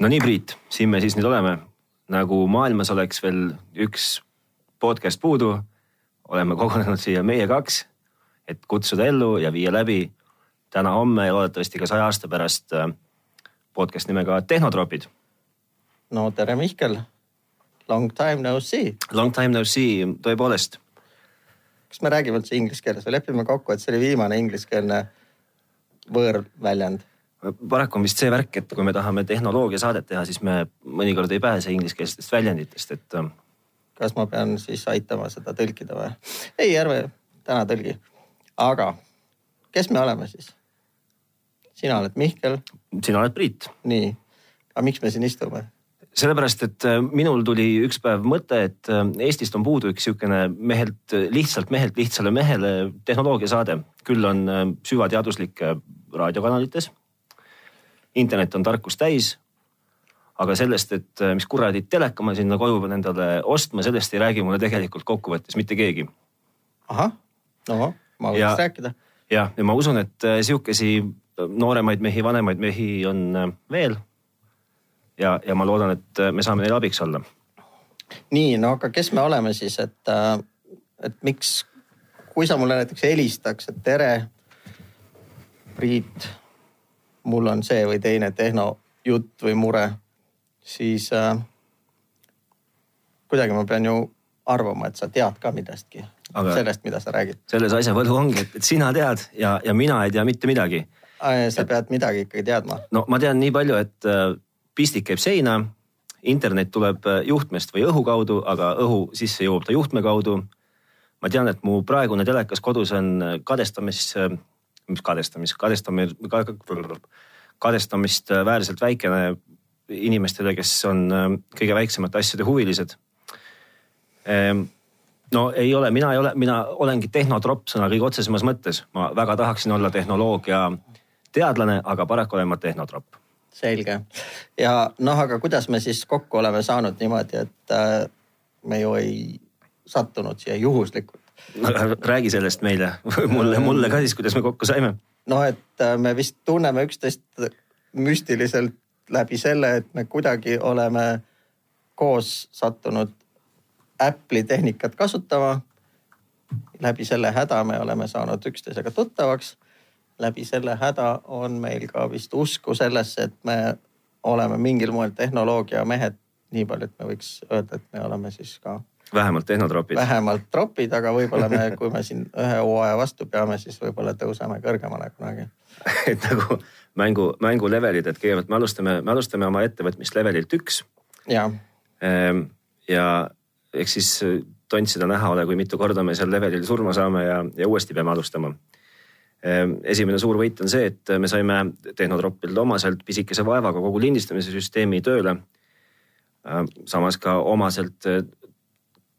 no nii, Priit, siin me siis nüüd oleme. nagu maailmas oleks veel üks podcast puudu, oleme kogunenud siia meie kaks, et kutsuda ellu ja viia läbi täna-homme ja loodetavasti ka saja aasta pärast äh, podcast nimega Tehnotropid. no tere, Mihkel. Long time no see. Long time no see, tõepoolest. kas me räägime üldse inglise keeles või lepime kokku, et see oli viimane ingliskeelne võõrväljend? Paraku on vist see värk, et kui me tahame tehnoloogiasaadet teha, siis me mõnikord ei pääse ingliskeelsetest väljenditest, et. äh, kas ma pean siis aitama seda tõlkida või? ei, ärme täna tõlgi. aga kes me oleme siis? sina oled Mihkel. sina oled Priit. nii, aga miks me siin istume? sellepärast, et äh, minul tuli üks päev mõte, et äh, Eestist on puudu üks sihukene mehelt, lihtsalt mehelt lihtsale mehele tehnoloogiasaade. küll on süvateaduslik raadiokanalites internet on tarkust täis. aga sellest, et mis kuradi teleka ma sinna koju pean endale ostma, sellest ei räägi mulle tegelikult kokkuvõttes mitte keegi. ahah, no ma võiks rääkida. jah, ja ma usun, et sihukesi nooremaid mehi, vanemaid mehi on veel. ja, ja ma loodan, et me saame neile abiks olla. nii, no aga kes me oleme siis, et, et miks, kui sa mulle näiteks helistaks, et tere, Priit mul on see või teine tehnojutt või mure, siis äh, kuidagi ma pean ju arvama, et sa tead ka millestki sellest, mida sa räägid. selles asja võlu ongi, et sina tead ja, ja mina ei tea mitte midagi. sa pead midagi ikkagi teadma. no ma tean nii palju, et äh, pistik käib seina, internet tuleb äh, juhtmest või õhu kaudu, aga õhu sisse jõuab ta juhtme kaudu. ma tean, et mu praegune telekas kodus on äh, kadestamis mis kadestamis, kadestamine, kadestamist äh, väärselt väikene inimestele, kes on äh, kõige väiksemate asjade huvilised. Ehm, no ei ole, mina ei ole, mina olengi tehnotropp sõna kõige otsesemas mõttes. ma väga tahaksin olla tehnoloogia teadlane, aga paraku olen ma tehnotropp. selge ja noh, aga kuidas me siis kokku oleme saanud niimoodi, et äh, me ju ei sattunud siia juhuslikult räägi sellest meile, mulle, mulle ka siis, kuidas me kokku saime. noh, et äh, me vist tunneme üksteist müstiliselt läbi selle, et me kuidagi oleme koos sattunud Apple'i tehnikat kasutama. läbi selle häda me oleme saanud üksteisega tuttavaks. läbi selle häda on meil ka vist usku sellesse, et me oleme mingil moel tehnoloogiamehed nii palju, et me võiks öelda, et me oleme siis ka vähemalt tehnotropid. vähemalt tropid, aga võib-olla me, kui me siin ühe hooaja vastu peame, siis võib-olla tõuseme kõrgemale kunagi et nagu mängu, mängu levelid, et kõigepealt me alustame, me alustame oma ettevõtmist levelilt üks. ja. Ehm, ja eks siis tontsida näha ole, kui mitu korda me seal levelil surma saame ja, ja uuesti peame alustama. Ehm, esimene suur võit on see, et me saime tehnotropilt omaselt pisikese vaevaga kogu lindistamise süsteemi tööle. Ehm, samas ka omaselt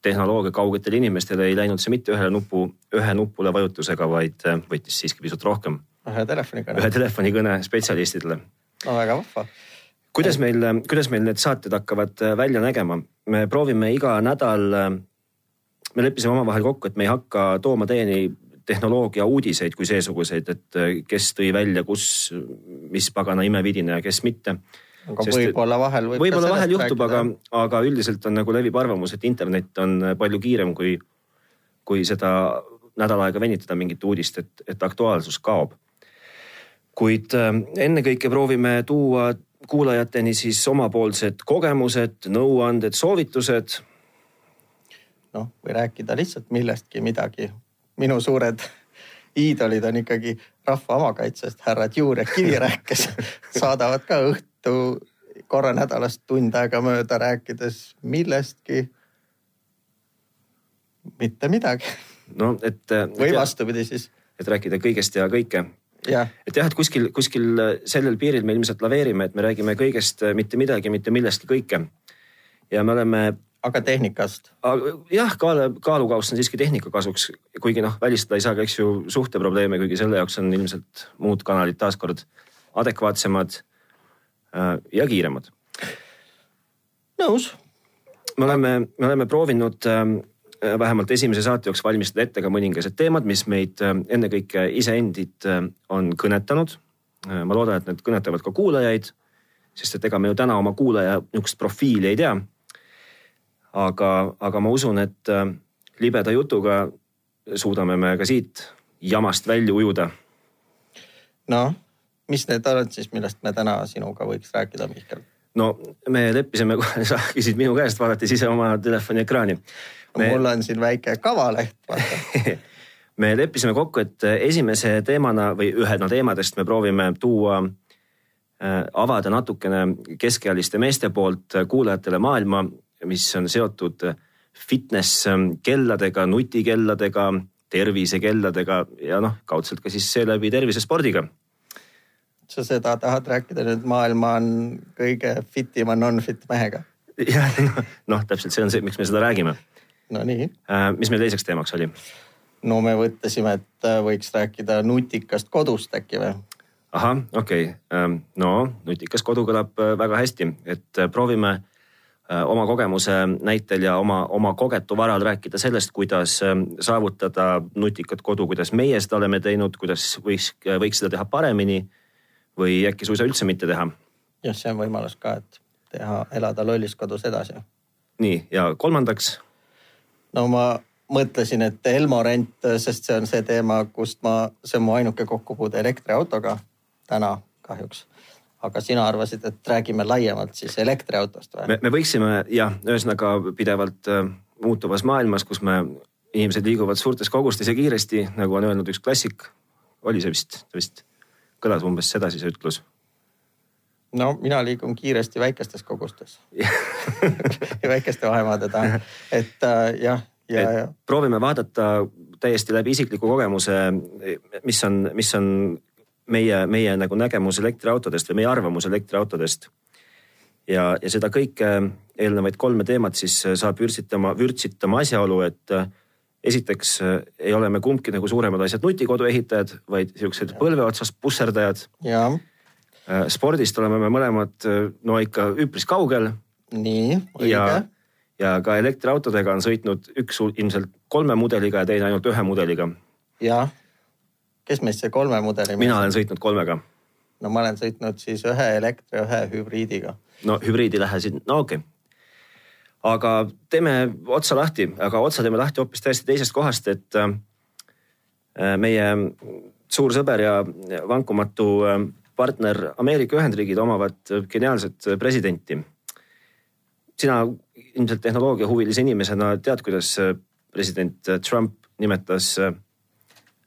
tehnoloogia kaugetele inimestele ei läinud see mitte ühele nupu, ühe nupule vajutusega, vaid äh, võttis siiski pisut rohkem. ühe telefonikõne. ühe telefonikõne spetsialistidele. no väga vahva. kuidas meil, kuidas meil need saated hakkavad äh, välja nägema? me proovime iga nädal, äh, me leppisime omavahel kokku, et me ei hakka tooma teieni tehnoloogia uudiseid kui seesuguseid, et kes tõi välja, kus, mis pagana imevidine ja kes mitte aga võib-olla vahel võib. võib-olla vahel juhtub, aga, aga üldiselt on nagu levib arvamus, et internet on palju kiirem kui, kui seda nädal aega venitada mingit uudist, et, et aktuaalsus kaob. kuid äh, ennekõike proovime tuua kuulajateni siis omapoolsed kogemused, nõuanded, soovitused. noh, või rääkida lihtsalt millestki midagi. minu suured iidolid on ikkagi rahva omakaitsest härrad Juur ja Kivirähk, kes saadavad ka õht, õhtu korra nädalas tund aega mööda rääkides millestki. mitte midagi. no et. või vastupidi siis. et rääkida kõigest ja kõike. et jah, et kuskil, kuskil sellel piiril me ilmselt laveerime, et me räägime kõigest, mitte midagi, mitte millestki kõike. ja me oleme aga tehnikast? jah, kaal, kaalukauss on siiski tehnika kasuks, kuigi noh, välistada ei saa ka, eks ju, suhteprobleeme, kuigi selle jaoks on ilmselt muud kanalid taaskord adekvaatsemad Äh, ja kiiremad. nõus. me oleme, me oleme proovinud ähm, vähemalt esimese saate jaoks valmistada ette ka mõningased teemad, mis meid ähm, ennekõike iseendid on kõnetanud. Äh, ma loodan, et need kõnetavad ka kuulajaid. sest et ega me ju täna oma kuulaja niisugust profiili ei tea. aga, aga ma usun, et äh, libeda jutuga suudame me ka siit jamast välja ujuda. noh, mis need on siis, millest me täna sinuga võiks rääkida, Mihkel? no me leppisime, sa küsid minu käest, vaadates ise oma telefoni ekraani me... mul on siin väike kavaleht me leppisime kokku, et esimese teemana või ühena teemadest me proovime tuua, äh, avada natukene keskealiste meeste poolt kuulajatele maailma, mis on seotud fitness kelladega, nutikelladega, tervisekelladega ja noh, kaudselt ka siis seeläbi tervisespordiga sa seda tahad rääkida nüüd maailma on kõige fitima non-fit mehega? jah, noh täpselt see on see, miks me seda räägime Nonii. Äh, mis meil teiseks teemaks oli? no me mõtlesime, et äh, võiks rääkida nutikast kodust äkki või? ahah, okei okay., ähm, no nutikas kodu kõlab äh, väga hästi, et proovime oma kogemuse näitel ja oma, oma kogetu varal rääkida sellest, kuidas ähm, saavutada nutikat kodu, kuidas meie seda oleme teinud, kuidas võiks, võiks seda teha paremini või äkki suisa üldse mitte teha. jah, see on võimalus ka, et teha, elada lollis kodus edasi. nii ja kolmandaks no ma mõtlesin, et Elmo rent, sest see on see teema, kust ma, see on mu ainuke kokkupuude elektriautoga täna kahjuks. aga sina arvasid, et räägime laiemalt siis elektriautost või? me, me võiksime jah, ühesõnaga pidevalt äh, muutuvas maailmas, kus me, inimesed liiguvad suurtes kogustes ja kiiresti, nagu on öelnud üks klassik. oli see vist, vist kõlas umbes sedasi see ütlus. No mina liigun kiiresti väikestes kogustes. Väikeste vahemaade taha, et äh, jah, ja, ja, proovime vaadata täiesti läbi isikliku kogemuse, mis on, mis on meie, meie nagu nägemus elektriautodest või meie arvamus elektriautodest. ja, ja seda kõike eelnevaid kolme teemat siis saab vürtsitama, vürtsitama asjaolu, et äh, esiteks äh, ei ole me kumbki nagu suuremad asjad nutikodu ehitajad, vaid siuksed põlve otsas pusserdajad. Äh, spordist oleme me mõlemad äh, no ikka üpris kaugel. nii, õige. ja ka elektriautodega on sõitnud üks ilmselt kolme mudeliga ja teine ainult ühe mudeliga. jah, kes meist see kolme mudeli? mina olen sõitnud kolmega. no ma olen sõitnud siis ühe elektri, ühe hübriidiga. no hübriid ei lähe siin, no okei okay aga teeme otsa lahti, aga otsa teeme lahti hoopis täiesti teisest kohast, et äh, meie suur sõber ja vankumatu partner Ameerika Ühendriigid omavad geniaalset presidenti. sina ilmselt tehnoloogiahuvilise inimesena tead, kuidas president Trump nimetas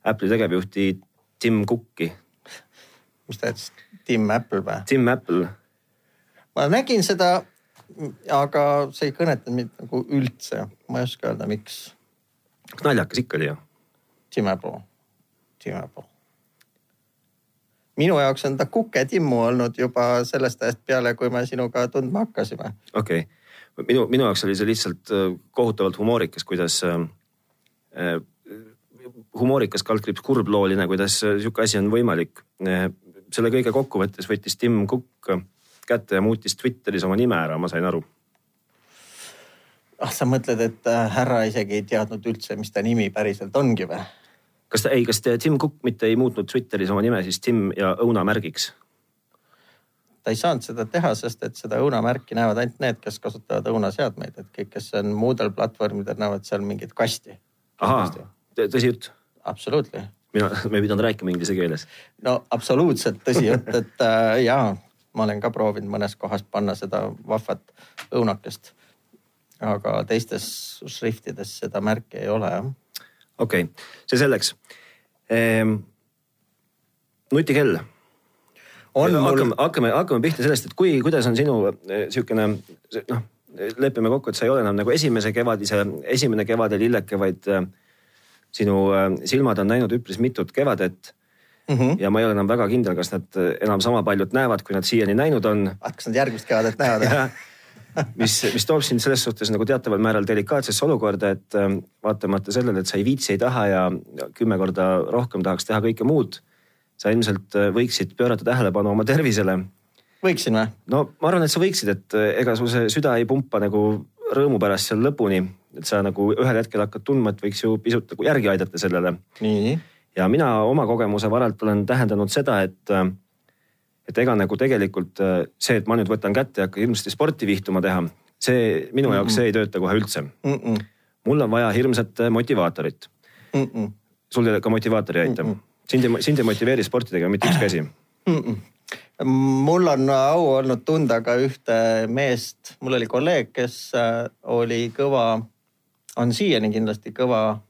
Apple'i tegevjuhti Tim Cooki. mis ta ütles, Tim Apple või? Tim Apple. ma nägin seda, aga see ei kõnetanud mind nagu üldse, ma ei oska öelda, miks. naljakas ikka oli ju. Tim Apple, Tim Apple minu jaoks on ta kuketimmu olnud juba sellest ajast peale, kui me sinuga tundma hakkasime. okei okay., minu, minu jaoks oli see lihtsalt äh, kohutavalt humoorikas, kuidas äh, äh humoorikas kaldkriips kurblooline, kuidas äh, sihuke asi on võimalik. selle kõige kokkuvõttes võttis Tim Cook kätte ja muutis Twitteris oma nime ära, ma sain aru. ah, sa mõtled, et härra isegi ei teadnud üldse, mis ta nimi päriselt ongi või? kas ta, ei, kas Tim Cook mitte ei muutnud Twitteris oma nime siis Tim ja õunamärgiks? ta ei saanud seda teha, sest et seda õunamärki näevad ainult need, kes kasutavad õunaseadmeid, et kõik, kes on muudel platvormidel, näevad seal mingit kasti. ahaa, tõsi jutt? absoluutselt. mina, ma ei pidanud rääkima inglise keeles. no absoluutselt tõsi jutt, et äh, jaa, ma olen ka proovinud mõnes kohas panna seda vahvat õunakest. aga teistes šriftides seda märki ei ole jah okei okay., see selleks ehm,. nutikell. Mul... hakkame, hakkame, hakkame pihta sellest, et kui, kuidas on sinu eh, sihukene noh, lepime kokku, et sa ei ole enam nagu esimese kevadise, esimene kevade lilleke, vaid äh, sinu äh, silmad on näinud üpris mitut kevadet Mm -hmm. ja ma ei ole enam väga kindel, kas nad enam sama paljut näevad, kui nad siiani näinud on. kas nad järgmist kevadet näevad mis, mis toob sind selles suhtes nagu teataval määral delikaatsesse olukorda, et ähm, vaatamata sellele, et sa ei viitsi, ei taha ja kümme korda rohkem tahaks teha kõike muud. sa ilmselt äh, võiksid pöörata tähelepanu oma tervisele. võiksin või? no ma arvan, et sa võiksid, et äh, ega sul see süda ei pumpa nagu rõõmu pärast seal lõpuni. et sa nagu ühel hetkel hakkad tundma, et võiks ju pisut nagu järgi aidata sellele. nii. Ja mina oma kogemuse varalt olen tähendanud seda, et äh, et ega nagu tegelikult äh, see, et ma nüüd võtan kätte ja hakkan hirmsasti sporti vihtuma teha, see minu jaoks mm -mm. see ei tööta kohe üldse mm. -mm. mul on vaja hirmsat äh, motivaatorit mm. -mm. sul ka motivaator ei aita mm? -mm. sind ei, sind ei motiveeri sporti tegema mitte ükski asi mm? -mm mul on au olnud tunda ka ühte meest, mul oli kolleeg, kes oli kõva, on siiani kindlasti kõva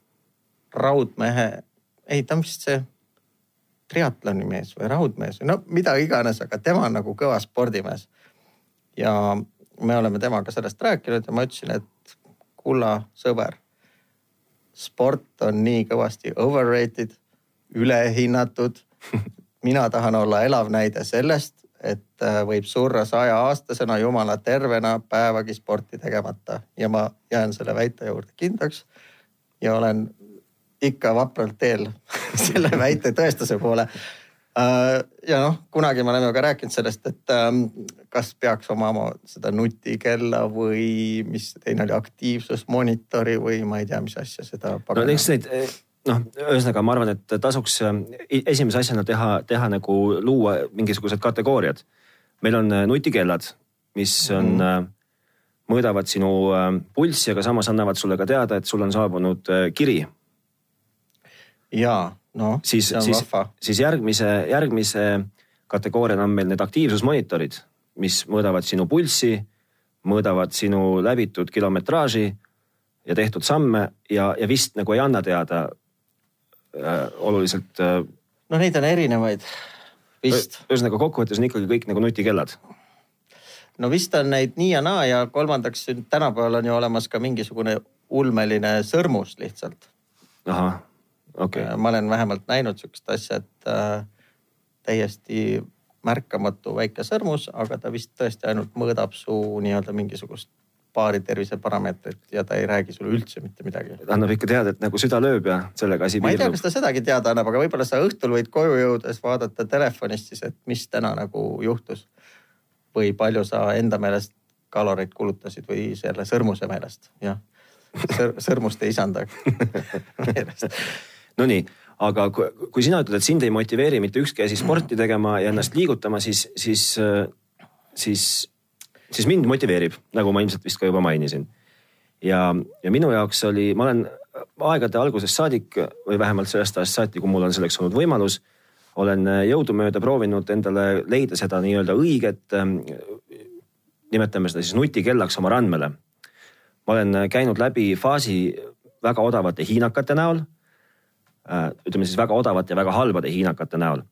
raudmehe, ei ta on vist see triatloni mees või raudmees või no mida iganes, aga tema on nagu kõva spordimees. ja me oleme temaga sellest rääkinud ja ma ütlesin, et kulla sõber, sport on nii kõvasti overrated, ülehinnatud. mina tahan olla elav näide sellest, et äh, võib surra saja aastasena jumala tervena päevagi sporti tegemata ja ma jään selle väite juurde kindlaks. ja olen ikka vapralt teel selle väite tõestuse poole. Äh, ja noh, kunagi me oleme ka rääkinud sellest, et ähm, kas peaks omama seda nutikella või mis teine oli, aktiivsusmonitori või ma ei tea, mis asja seda. no eks neid noh, ühesõnaga ma arvan, et tasuks äh, esimese asjana teha, teha nagu luua mingisugused kategooriad. meil on äh, nutikellad, mis on mm. mõõdavad sinu pulssi, aga samas annavad sulle ka teada, et sul on saabunud kiri see on siis, vahva. siis järgmise, järgmise kategooriana on meil need aktiivsusmonitorid, mis mõõdavad sinu pulssi, mõõdavad sinu läbitud kilometraaži ja tehtud samme ja, ja vist nagu ei anna teada äh, oluliselt äh,. no neid on erinevaid, vist. ühesõnaga kokkuvõttes on ikkagi kõik nagu nutikellad no vist on neid nii ja naa ja kolmandaks tänapäeval on ju olemas ka mingisugune ulmeline sõrmus lihtsalt. ahah okay.. Äh, ma olen vähemalt näinud sihukest asja, et äh, täiesti märkamatu väike sõrmus, aga ta vist tõesti ainult mõõdab su nii-öelda mingisugust paari terviseparameetrit ja ta ei räägi sulle üldse mitte midagi. annab ikka teada, et nagu süda lööb ja sellega asi piirdub. ma ei tea, kas ta sedagi teada annab, aga võib-olla sa õhtul võid koju jõudes vaadata telefonist siis, et mis täna nagu juhtus. või palju sa enda meelest kaloreid kulutasid või selle sõrmuse meelest, jah Sõr. sõrmuste isanda meelest Nonii, aga kui, kui sina ütled, et sind ei motiveeri mitte ükski asi sporti tegema ja ennast liigutama, siis, siis, siis, siis mind motiveerib, nagu ma ilmselt vist ka juba mainisin. ja, ja minu jaoks oli, ma olen aegade algusest saadik või vähemalt sellest ajast saati, kui mul on selleks olnud võimalus, olen jõudumööda proovinud endale leida seda nii-öelda õiget, nimetame seda siis nutikellaks oma randmele. ma olen käinud läbi faasi väga odavate hiinakate näol ütleme siis väga odavate ja väga halbade hiinakate näol.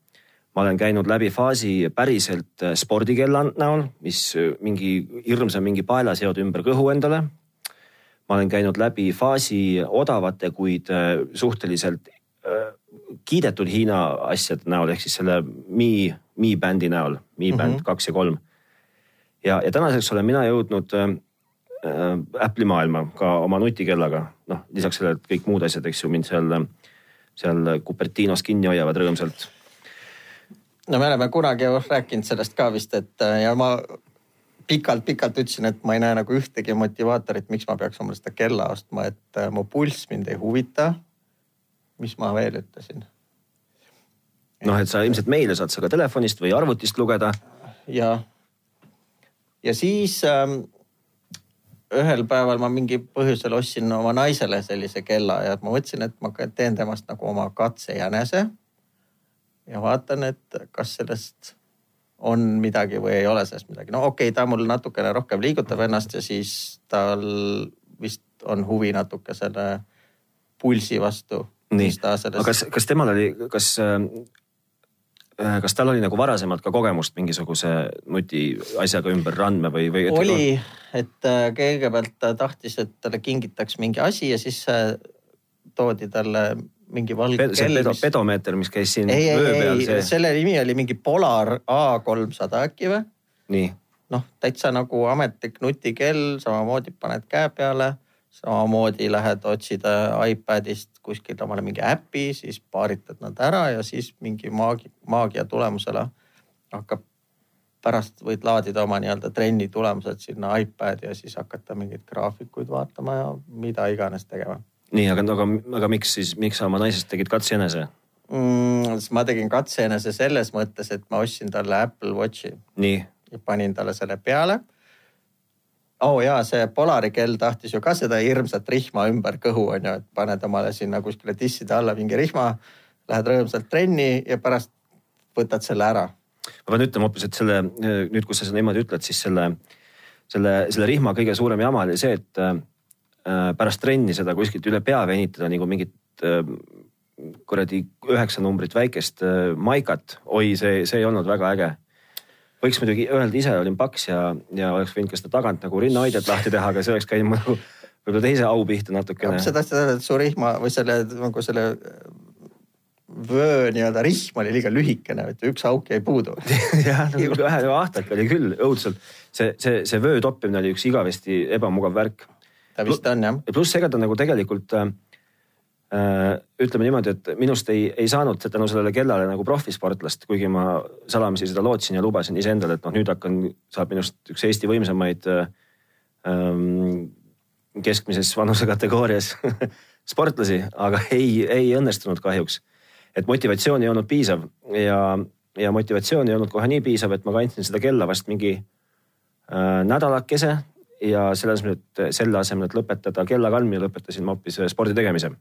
ma olen käinud läbi faasi päriselt äh, spordikella näol, mis äh, mingi hirmsa mingi paela seod ümber kõhu endale. ma olen käinud läbi faasi odavate, kuid suhteliselt kiidetud Hiina asjade näol ehk siis selle Mi, Mi bändi näol, Mi bänd mm -hmm. kaks ja kolm. ja, ja tänaseks olen mina jõudnud äh, Apple'i maailma ka oma nutikellaga, noh lisaks sellele, et kõik muud asjad, eks ju, mind seal äh, seal Cupertinos kinni hoiavad rõõmsalt. no me oleme kunagi rääkinud sellest ka vist, et ja ma pikalt-pikalt ütlesin, et ma ei näe nagu ühtegi motivaatorit, miks ma peaks omale seda kella ostma, et äh, mu pulss mind ei huvita. mis ma veel ütlesin? noh, et sa ilmselt meile saad sa ka telefonist või arvutist lugeda. ja, ja siis ähm, ühel päeval ma mingi põhjusel ostsin oma naisele sellise kella ja ma mõtlesin, et ma teen temast nagu oma katsejänese. ja vaatan, et kas sellest on midagi või ei ole sellest midagi. no okei okay,, ta mul natukene rohkem liigutab ennast ja siis tal vist on huvi natuke selle pulsi vastu. nii, aga kas, kas temal oli, kas kas tal oli nagu varasemalt ka kogemust mingisuguse nutiasjaga ümber randme või, või? oli, et äh, kõigepealt ta tahtis, et talle kingitaks mingi asi ja siis äh, toodi talle mingi valge Ped, kell. Pedo, mis... pedomeeter, mis käis siin ei, vöö peal. See... selle nimi oli mingi Polar A300 äkki või? noh, täitsa nagu ametlik nutikell, samamoodi paned käe peale samamoodi lähed otsid iPadist kuskilt omale mingi äpi, siis paaritad nad ära ja siis mingi maagi, maagia tulemusele hakkab, pärast võid laadida oma nii-öelda trenni tulemused sinna iPad'i ja siis hakata mingeid graafikuid vaatama ja mida iganes tegema. nii, aga, aga, aga miks siis, miks sa oma naisest tegid katsejänese? mm,. siis ma tegin katseenese selles mõttes, et ma ostsin talle Apple Watchi nii, ja panin talle selle peale. Oo oh jaa, see Polari kell tahtis ju ka seda hirmsat rihma ümber kõhu on ju, et paned omale sinna kuskile tisside alla mingi rihma. Lähed rõõmsalt trenni ja pärast võtad selle ära. ma pean ütlema hoopis, et selle nüüd, kus sa seda niimoodi ütled, siis selle, selle, selle rihma kõige suurem jama oli see, et äh, pärast trenni seda kuskilt üle pea venitada nagu mingit äh, kuradi üheksa numbrit väikest äh, maikat. oi, see, see ei olnud väga äge. Võiks muidugi öelda, ise olin paks ja, ja oleks võinud ka seda tagant nagu rinnahoidjat lahti teha, aga see oleks käinud nagu võib-olla teise au pihta natukene. sa tahtsid öelda, et su rihma või selle nagu selle vöö nii-öelda rihm oli liiga lühikene, et üks auk jäi puudu jah, ühe ahtake oli küll õudselt. see, see, see vöö toppimine oli üks igavesti ebamugav värk. ta vist on jah. pluss ega ta nagu tegelikult äh, ütleme niimoodi, et minust ei, ei saanud tänu sellele kellale nagu profisportlast, kuigi ma salamisi seda lootsin ja lubasin iseendale, et noh, nüüd hakkan, saab minust üks Eesti võimsamaid äh, ähm, keskmises vanusekategoorias sportlasi, aga ei, ei õnnestunud kahjuks. Et motivatsioon ei olnud piisav ja, ja motivatsioon ei olnud kohe nii piisav, et ma kandsin seda kella vast mingi äh, nädalakese ja selles mõttes selle asemel, et lõpetada kella kandmine, lõpetasin ma hoopis spordi tegemise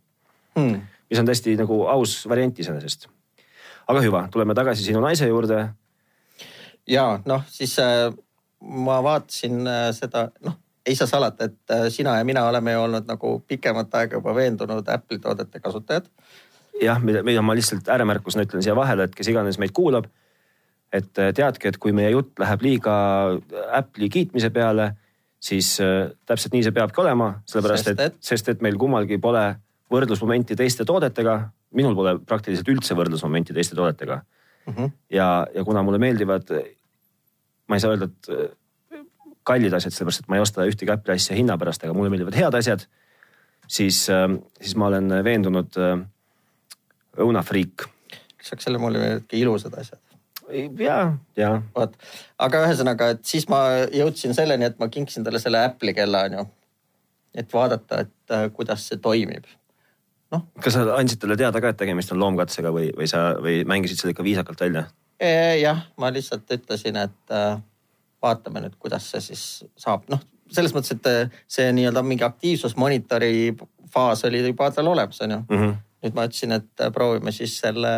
hmm.. mis on täiesti nagu aus variant iseenesest. aga hüva, tuleme tagasi sinu naise juurde. ja noh, siis äh, ma vaatasin äh, seda, noh ei saa salata, et äh, sina ja mina oleme ju olnud nagu pikemat aega juba veendunud Apple'i toodete kasutajad jah, mida, mida ma lihtsalt ääremärkusena ütlen siia vahele, et kes iganes meid kuulab. et teadke, et kui meie jutt läheb liiga Apple'i kiitmise peale, siis täpselt nii see peabki olema, sellepärast Sest et, et- sest et meil kummalgi pole võrdlusmomenti teiste toodetega. minul pole praktiliselt üldse võrdlusmomenti teiste toodetega mm. -hmm. ja, ja kuna mulle meeldivad, ma ei saa öelda, et äh, kallid asjad, sellepärast et ma ei osta ühtegi Apple'i asja hinna pärast, aga mulle meeldivad head asjad. siis, siis ma olen veendunud äh, õunafriik. lisaks sellele mulle meeldivadki ilusad asjad. ja, ja vot, aga ühesõnaga, et siis ma jõudsin selleni, et ma kinkisin talle selle Apple'i kella onju. et vaadata, et äh, kuidas see toimib. Kas sa andsid talle teada ka, et tegemist on loomkatsega või, või sa, või mängisid selle ikka viisakalt välja? jah, ma lihtsalt ütlesin, et äh, vaatame nüüd, kuidas see siis saab, noh selles mõttes, et äh, see nii-öelda mingi aktiivsusmonitori faas oli juba tal olemas, onju. Mm -hmm. nüüd ma ütlesin, et äh, proovime siis selle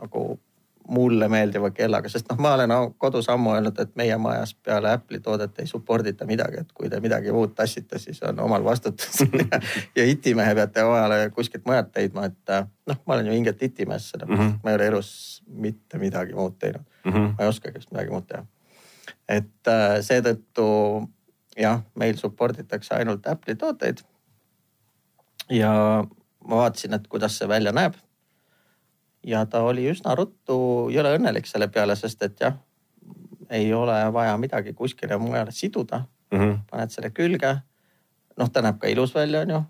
nagu mulle meeldiva kellaga, sest noh, ma olen kodus ammu öelnud, et meie majas peale Apple'i toodet ei support ita midagi, et kui te midagi muud tassite, siis on omal vastutus ja, ja itimehe peate omale kuskilt mujalt leidma, et äh, noh, ma olen ju hinget itimees, sellepärast Mhm. mm -hmm. ma ei ole elus mitte midagi muud teinud Mm -hmm. ma ei oskagi vist midagi muud teha. et äh, seetõttu jah, meil support itakse ainult Apple'i tooteid. ja ma vaatasin, et kuidas see välja näeb. Ja ta oli üsna ruttu jõle õnnelik selle peale, sest et jah, ei ole vaja midagi kuskile mujale siduda, Mm -hmm. paned selle külge. noh, ta näeb ka ilus välja, onju.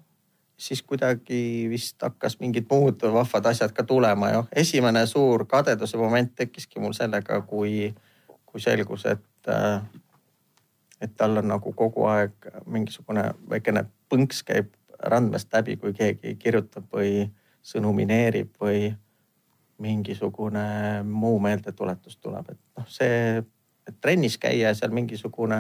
siis kuidagi vist hakkas mingid muud vahvad asjad ka tulema ja esimene suur kadeduse moment tekkiski mul sellega, kui, kui selgus, et, äh, et tal on nagu kogu aeg mingisugune väikene põnks käib randmest läbi, kui keegi kirjutab või sõnumineerib või mingisugune muu meeldetuletus tuleb, et noh, see et trennis käia ja seal mingisugune,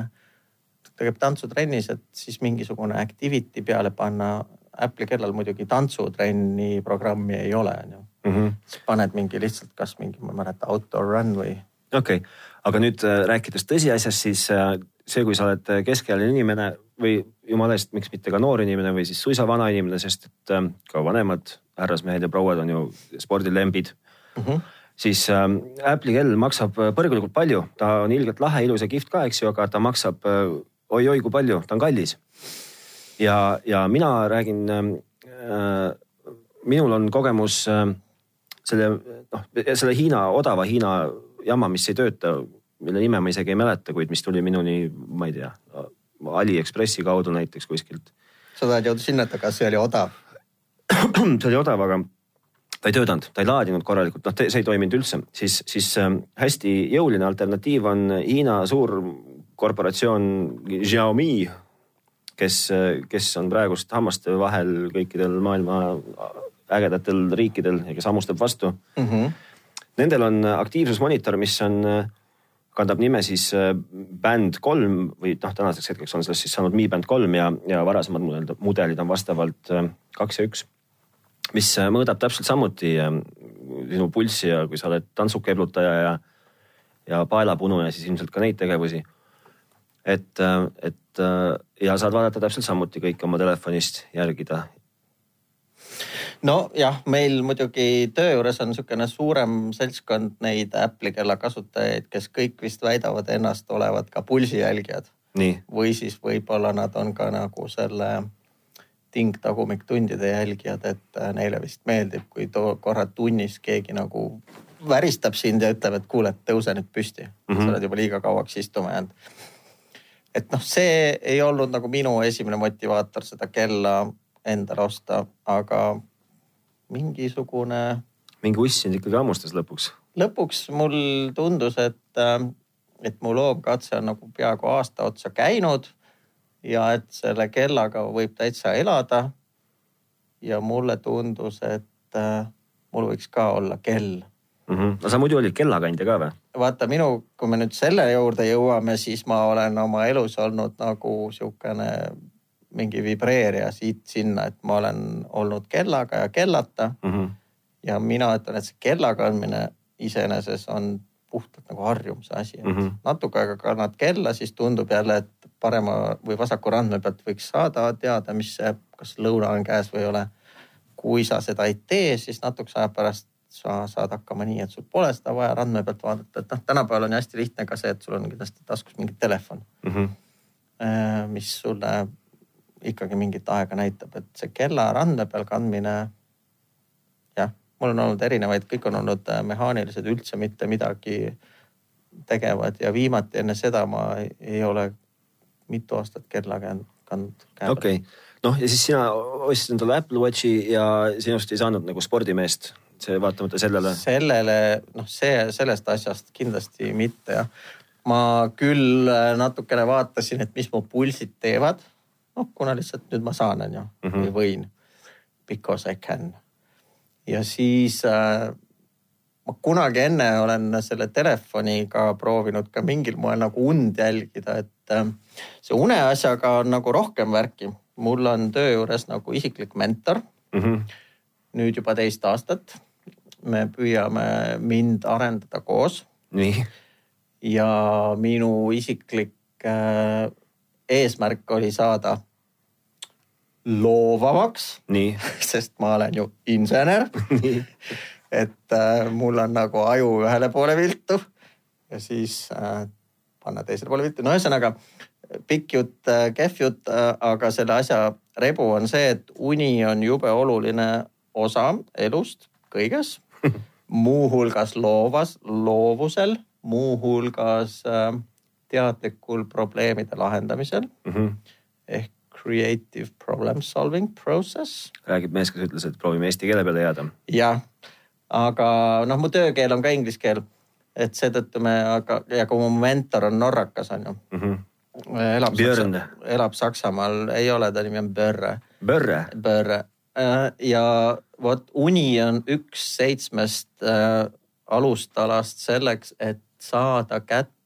ta käib tantsutrennis, et siis mingisugune activity peale panna. Apple'i kellal muidugi tantsutrenni programmi ei ole, onju. Mhm. siis paned mingi lihtsalt, kas mingi, ma ei mäleta, outdoor run või. okei okay., aga nüüd äh, rääkides tõsiasjast, siis äh, see, kui sa oled äh, keskealine inimene või jumala eest, miks mitte ka noor inimene või siis suisa vana inimene, sest et ka vanemad härrasmehed ja prouad on ju spordilembid Mm -hmm. siis ähm, Apple'i kell maksab äh, põrgulikult palju, ta on ilgelt lahe, ilus ja kihvt ka, eks ju, aga ta maksab äh, oi-oi kui palju, ta on kallis. ja, ja mina räägin äh,, minul on kogemus äh, selle noh, selle Hiina, odava Hiina jama, mis ei tööta, mille nime ma isegi ei mäleta, kuid mis tuli minuni, ma ei tea, Aliekspressi kaudu näiteks kuskilt. sa tahad jõuda sinna, et aga see oli odav. see oli odav, aga ta ei töötanud, ta ei laadinud korralikult, noh, see ei toiminud üldse, siis, siis äh, hästi jõuline alternatiiv on Hiina suur korporatsioon Xiaomi, kes, kes on praegust hammaste vahel kõikidel maailma ägedatel riikidel ja kes hammustab vastu mm. -hmm. Nendel on aktiivsusmonitor, mis on, kandab nime siis Band kolm või noh, tänaseks hetkeks on sellest siis saanud Mi Band kolm ja, ja varasemad mudelid, mudelid on vastavalt kaks ja üks. Mis mõõdab täpselt samuti sinu pulssi ja kui sa oled tantsukeblutaja ja, ja paelapunuja, siis ilmselt ka neid tegevusi. et, et ja saad vaadata täpselt samuti kõike oma telefonist järgida nojah, meil muidugi töö juures on niisugune suurem seltskond neid Apple'i kella kasutajaid, kes kõik vist väidavad ennast olevat ka pulsijälgijad. või siis võib-olla nad on ka nagu selle tingtagumik-tundide jälgijad, et äh, neile vist meeldib, kui too korra tunnis keegi nagu väristab sind ja ütleb, et kuule, tõuse nüüd püsti mm. -hmm. sa oled juba liiga kauaks istuma jäänud. et noh, see ei olnud nagu minu esimene motivaator seda kella endale osta, aga mingisugune. mingi uss sind ikkagi hammustas lõpuks? lõpuks mul tundus, et, äh, et mu loomkatse on nagu peaaegu aasta otsa käinud ja et selle kellaga võib täitsa elada. ja mulle tundus, et äh, mul võiks ka olla kell mm. -hmm. no sa muidu olid kellakandja ka või? vaata minu, kui me nüüd selle juurde jõuame, siis ma olen oma elus olnud nagu sihukene mingi vibreerija siit-sinna, et ma olen olnud kellaga ja kellata mm. -hmm. ja mina ütlen, et see kella kandmine iseenesest on puhtalt nagu harjumuse asi mm. -hmm. natuke aega kannad kella, siis tundub jälle, et parema või vasaku randme pealt võiks saada teada, mis see, kas lõuna on käes või ei ole. kui sa seda ei tee, siis natukese aja pärast sa saad hakkama nii, et sul pole seda vaja randme pealt vaadata, et noh, tänapäeval on ju hästi lihtne ka see, et sul on kindlasti taskus mingi telefon mm. -hmm. mis sulle ikkagi mingit aega näitab, et see kella randme peal kandmine. Mul on olnud erinevaid, kõik on olnud äh, mehaanilised, üldse mitte midagi tegevad ja viimati enne seda ma ei ole mitu aastat kella kandnud. okei okay., noh ja siis sina ostsid endale Apple Watchi ja sinust ei saanud nagu spordimeest, see vaatamata sellele. sellele, noh, see sellest asjast kindlasti mitte jah ma küll äh, natukene vaatasin, et mis mu pulsid teevad noh, kuna lihtsalt nüüd ma saan, on ju -hmm. või võin. Because I can. Ja siis äh, ma kunagi enne olen selle telefoniga proovinud ka mingil moel nagu und jälgida, et äh, see une asjaga on nagu rohkem värki. mul on töö juures nagu isiklik mentor mm. -hmm. nüüd juba teist aastat. me püüame mind arendada koos. nii. ja minu isiklik äh, eesmärk oli saada loovamaks. sest ma olen ju insener et äh, mul on nagu aju ühele poole viltu ja siis äh, panna teisele poole viltu. no ühesõnaga pikk jutt äh,, kehv jutt äh,, aga selle asja rebu on see, et uni on jube oluline osa elust kõiges muuhulgas loovas, loovusel, muuhulgas äh, teadlikul probleemide lahendamisel mm. -hmm. ehk creative problem solving process. räägib mees, kes ütles, et proovime eesti keele peale jääda. jah, aga noh, mu töökeel on ka inglise keel. et seetõttu me, aga, ja kui mu mentor on norrakas, on ju mm. -hmm. elab, Saksa, elab Saksamaal, ei ole, ta nimi on Börre. Börre? Börre äh, ja vot uni on üks seitsmest äh, alustalast selleks, et saada kätte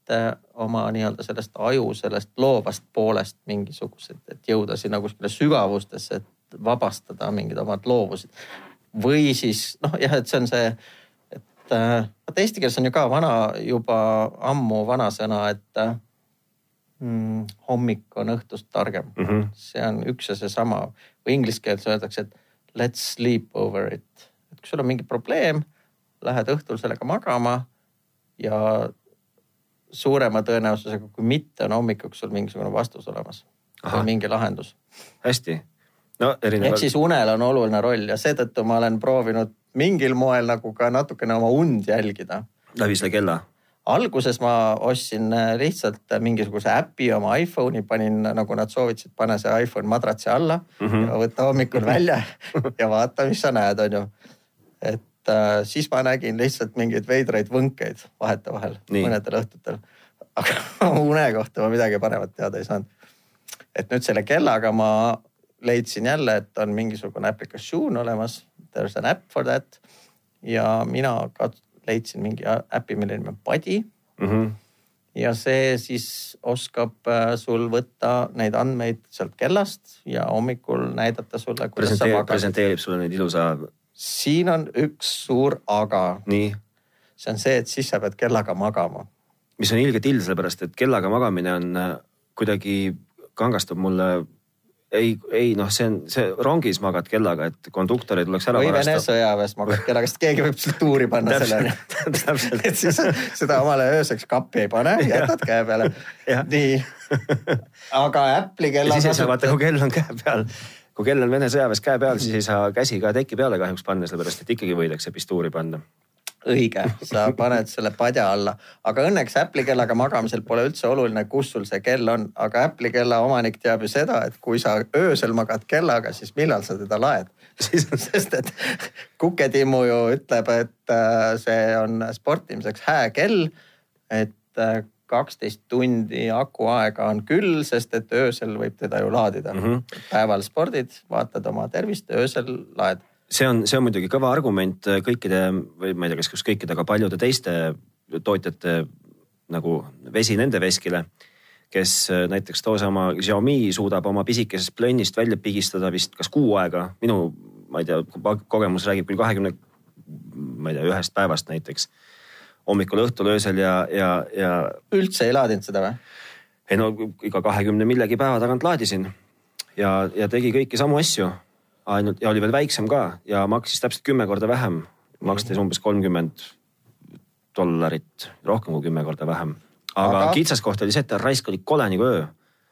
oma nii-öelda sellest aju, sellest loovast poolest mingisugused, et jõuda sinna kuskile sügavustesse, et vabastada mingid omad loovused. või siis noh, jah, et see on see, et äh, vaata eesti keeles on ju ka vana, juba ammu vanasõna, et äh, mm, hommik on õhtust targem mm. -hmm. see on üks ja seesama või inglise keeles öeldakse, et let's sleep over it. et kui sul on mingi probleem, lähed õhtul sellega magama ja suurema tõenäosusega kui mitte on hommikuks sul mingisugune vastus olemas. mingi lahendus. hästi. no erinevad. ehk siis unel on oluline roll ja seetõttu ma olen proovinud mingil moel nagu ka natukene oma und jälgida. läbi selle kella? alguses ma ostsin äh, lihtsalt mingisuguse äpi oma iPhone'i, panin nagu nad soovitasid, pane see iPhone madratsi alla mm -hmm. ja võta hommikul välja ja vaata, mis sa näed, on ju. et äh, siis ma nägin lihtsalt mingeid veidraid võnkeid vahetevahel mõnedel õhtutel. aga une kohta ma midagi paremat teada ei saanud. et nüüd selle kellaga ma leidsin jälle, et on mingisugune aplikatsioon olemas there is an app for that. ja mina ka leidsin mingi äpi, mille nimi on Padi mm. -hmm. ja see siis oskab äh, sul võtta neid andmeid sealt kellast ja hommikul näidata sulle. presenteerib, presenteerib sulle neid ilusa. Siin on üks suur aga. nii? see on see, et siis sa pead kellaga magama. mis on ilgelt ill, sellepärast et kellaga magamine on äh, kuidagi kangastab mulle ei, ei noh, see on, see rongis magad kellaga, et konduktor ei tuleks ära või Vene sõjaväes magad kellaga, sest keegi võib sulle tuuri panna selleni. et siis seda omale ööseks kappi ei pane, jätad käe peale. nii, aga Apple'i kella. siis ei saa vaata, kui kell on käe peal kui kell on Vene sõjaväes käe peal, siis ei saa käsi ka teki peale kahjuks panna, sellepärast et ikkagi võidakse pistuuri panna õige, sa paned selle padja alla, aga õnneks Apple'i kellaga magamisel pole üldse oluline, kus sul see kell on, aga Apple'i kella omanik teab ju seda, et kui sa öösel magad kellaga, siis millal sa teda laed. sest et Kuke-Timmu ju ütleb, et äh, see on sportimiseks hää kell. et äh, kaksteist tundi akuaega on küll, sest et öösel võib teda ju laadida mm. -hmm. päeval spordid, vaatad oma tervist, öösel laed see on, see on muidugi kõva argument kõikide või ma ei tea, kas just kõikide, aga paljude teiste tootjate nagu vesi nende veskile. kes näiteks toosama Xiaomi suudab oma pisikesest plönnist välja pigistada vist kas kuu aega, minu, ma ei tea, kogemus räägib küll kahekümne, ma ei tea, ühest päevast näiteks. Hommikul, õhtul, öösel ja, ja, ja. üldse ei laadinud seda või? ei no iga kahekümne millegi päeva tagant laadisin ja, ja tegi kõiki samu asju ainult ja oli veel väiksem ka ja maksis täpselt kümme korda vähem, makstes umbes kolmkümmend dollarit, rohkem kui kümme korda vähem. aga, aga... kitsaskoht oli see, et raisk oli kole nagu öö.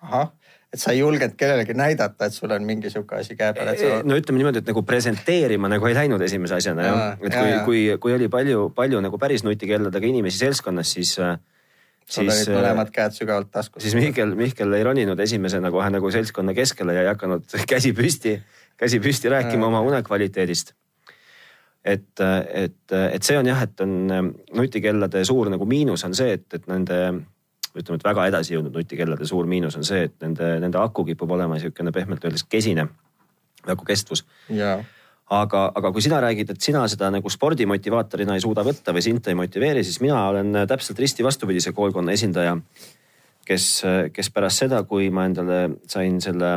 ahah, et sa ei julgenud kellelegi näidata, et sul on mingi sihuke asi käe peal, et sa. no ütleme niimoodi, et nagu presenteerima nagu ei läinud esimese asjana jah, et kui, kui, kui oli palju, palju nagu päris nutikelladega inimesi seltskonnas, siis sul olid mõlemad käed sügavalt taskus. siis Mihkel, Mihkel ei roninud esimesena kohe nagu seltskonna keskele ja ei hakanud käsi püsti käsi püsti rääkima oma unekvaliteedist. et, et, et see on jah, et on nutikellade suur nagu miinus on see, et, et nende ütleme, et väga edasi jõudnud nutikellade suur miinus on see, et nende, nende aku kipub olema niisugune pehmelt öeldes kesine, nagu kestvus yeah aga, aga kui sina räägid, et sina seda nagu spordimotivaatorina ei suuda võtta või sind ei motiveeri, siis mina olen täpselt risti vastupidise koolkonna esindaja. kes, kes pärast seda, kui ma endale sain selle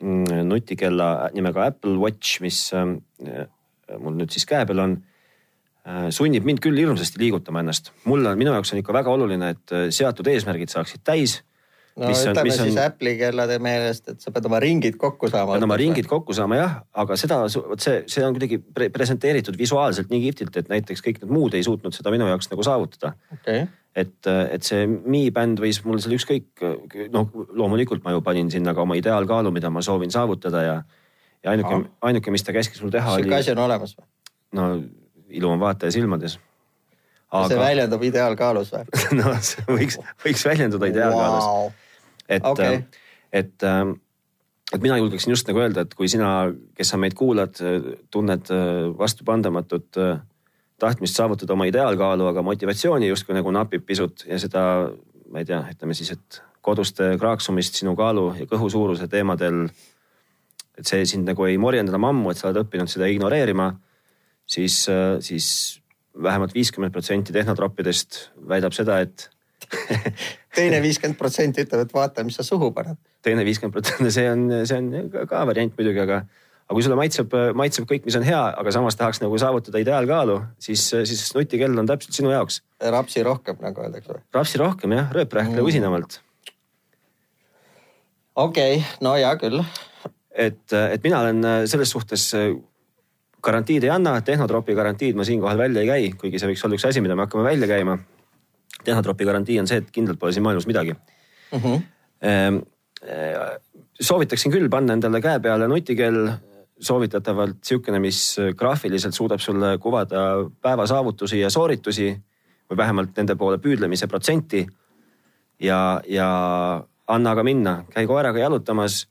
Mm, nutikella nimega Apple Watch, mis äh, mul nüüd siis käe peal on, sunnib mind küll hirmsasti liigutama ennast. mul on, minu jaoks on ikka väga oluline, et äh, seatud eesmärgid saaksid täis. no mis ütleme on, siis on... Apple'i kellade meelest, et sa pead oma ringid kokku saama. pead oma ringid kokku saama jah, aga seda, vot see, see on kuidagi pre presenteeritud visuaalselt nii kihvtilt, et näiteks kõik need muud ei suutnud seda minu jaoks nagu saavutada okay et, et see Mi bänd võis mul seal ükskõik, noh loomulikult ma ju panin sinna ka oma ideaalkaalu, mida ma soovin saavutada ja, ja ainuke, ainuke, mis ta käskis mul teha. sihuke asi on olemas või? no ilu on vaataja silmades. Aga... see väljendub ideaalkaalus või no see võiks, võiks väljenduda ideaalkaalus wow.. et okay., et, et mina julgeksin just nagu öelda, et kui sina, kes sa meid kuulad, tunned vastupandamatut tahtmist saavutada oma ideaalkaalu, aga motivatsiooni justkui nagu napib pisut ja seda, ma ei tea, ütleme siis, et koduste kraaksumist sinu kaalu ja kõhu suuruse teemadel. et see sind nagu ei morjenda enam ammu, et sa oled õppinud seda ignoreerima, siis, siis vähemalt viiskümmend protsenti tehnotroppidest väidab seda, et teine viiskümmend protsenti ütleb, et vaata, mis sa suhu paned. teine viiskümmend protsenti, see on, see on ka variant muidugi, aga aga kui sulle maitseb, maitseb kõik, mis on hea, aga samas tahaks nagu saavutada ideaalkaalu, siis, siis nutikell on täpselt sinu jaoks. rapsi rohkem, nagu öeldakse või? rapsi rohkem jah, rööprähkle mm. usinamalt. okei okay,, no hea küll. et, et mina olen selles suhtes garantiid ei anna, tehnotropi garantiid ma siinkohal välja ei käi, kuigi see võiks olla üks asi, mida me hakkame välja käima. tehnotropi garantii on see, et kindlalt pole siin maailmas midagi mm. -hmm. soovitaksin küll panna endale käe peale nutikell soovitatavalt sihukene, mis graafiliselt suudab sulle kuvada päeva saavutusi ja sooritusi või vähemalt nende poole püüdlemise protsenti. ja, ja anna aga minna, käi koeraga jalutamas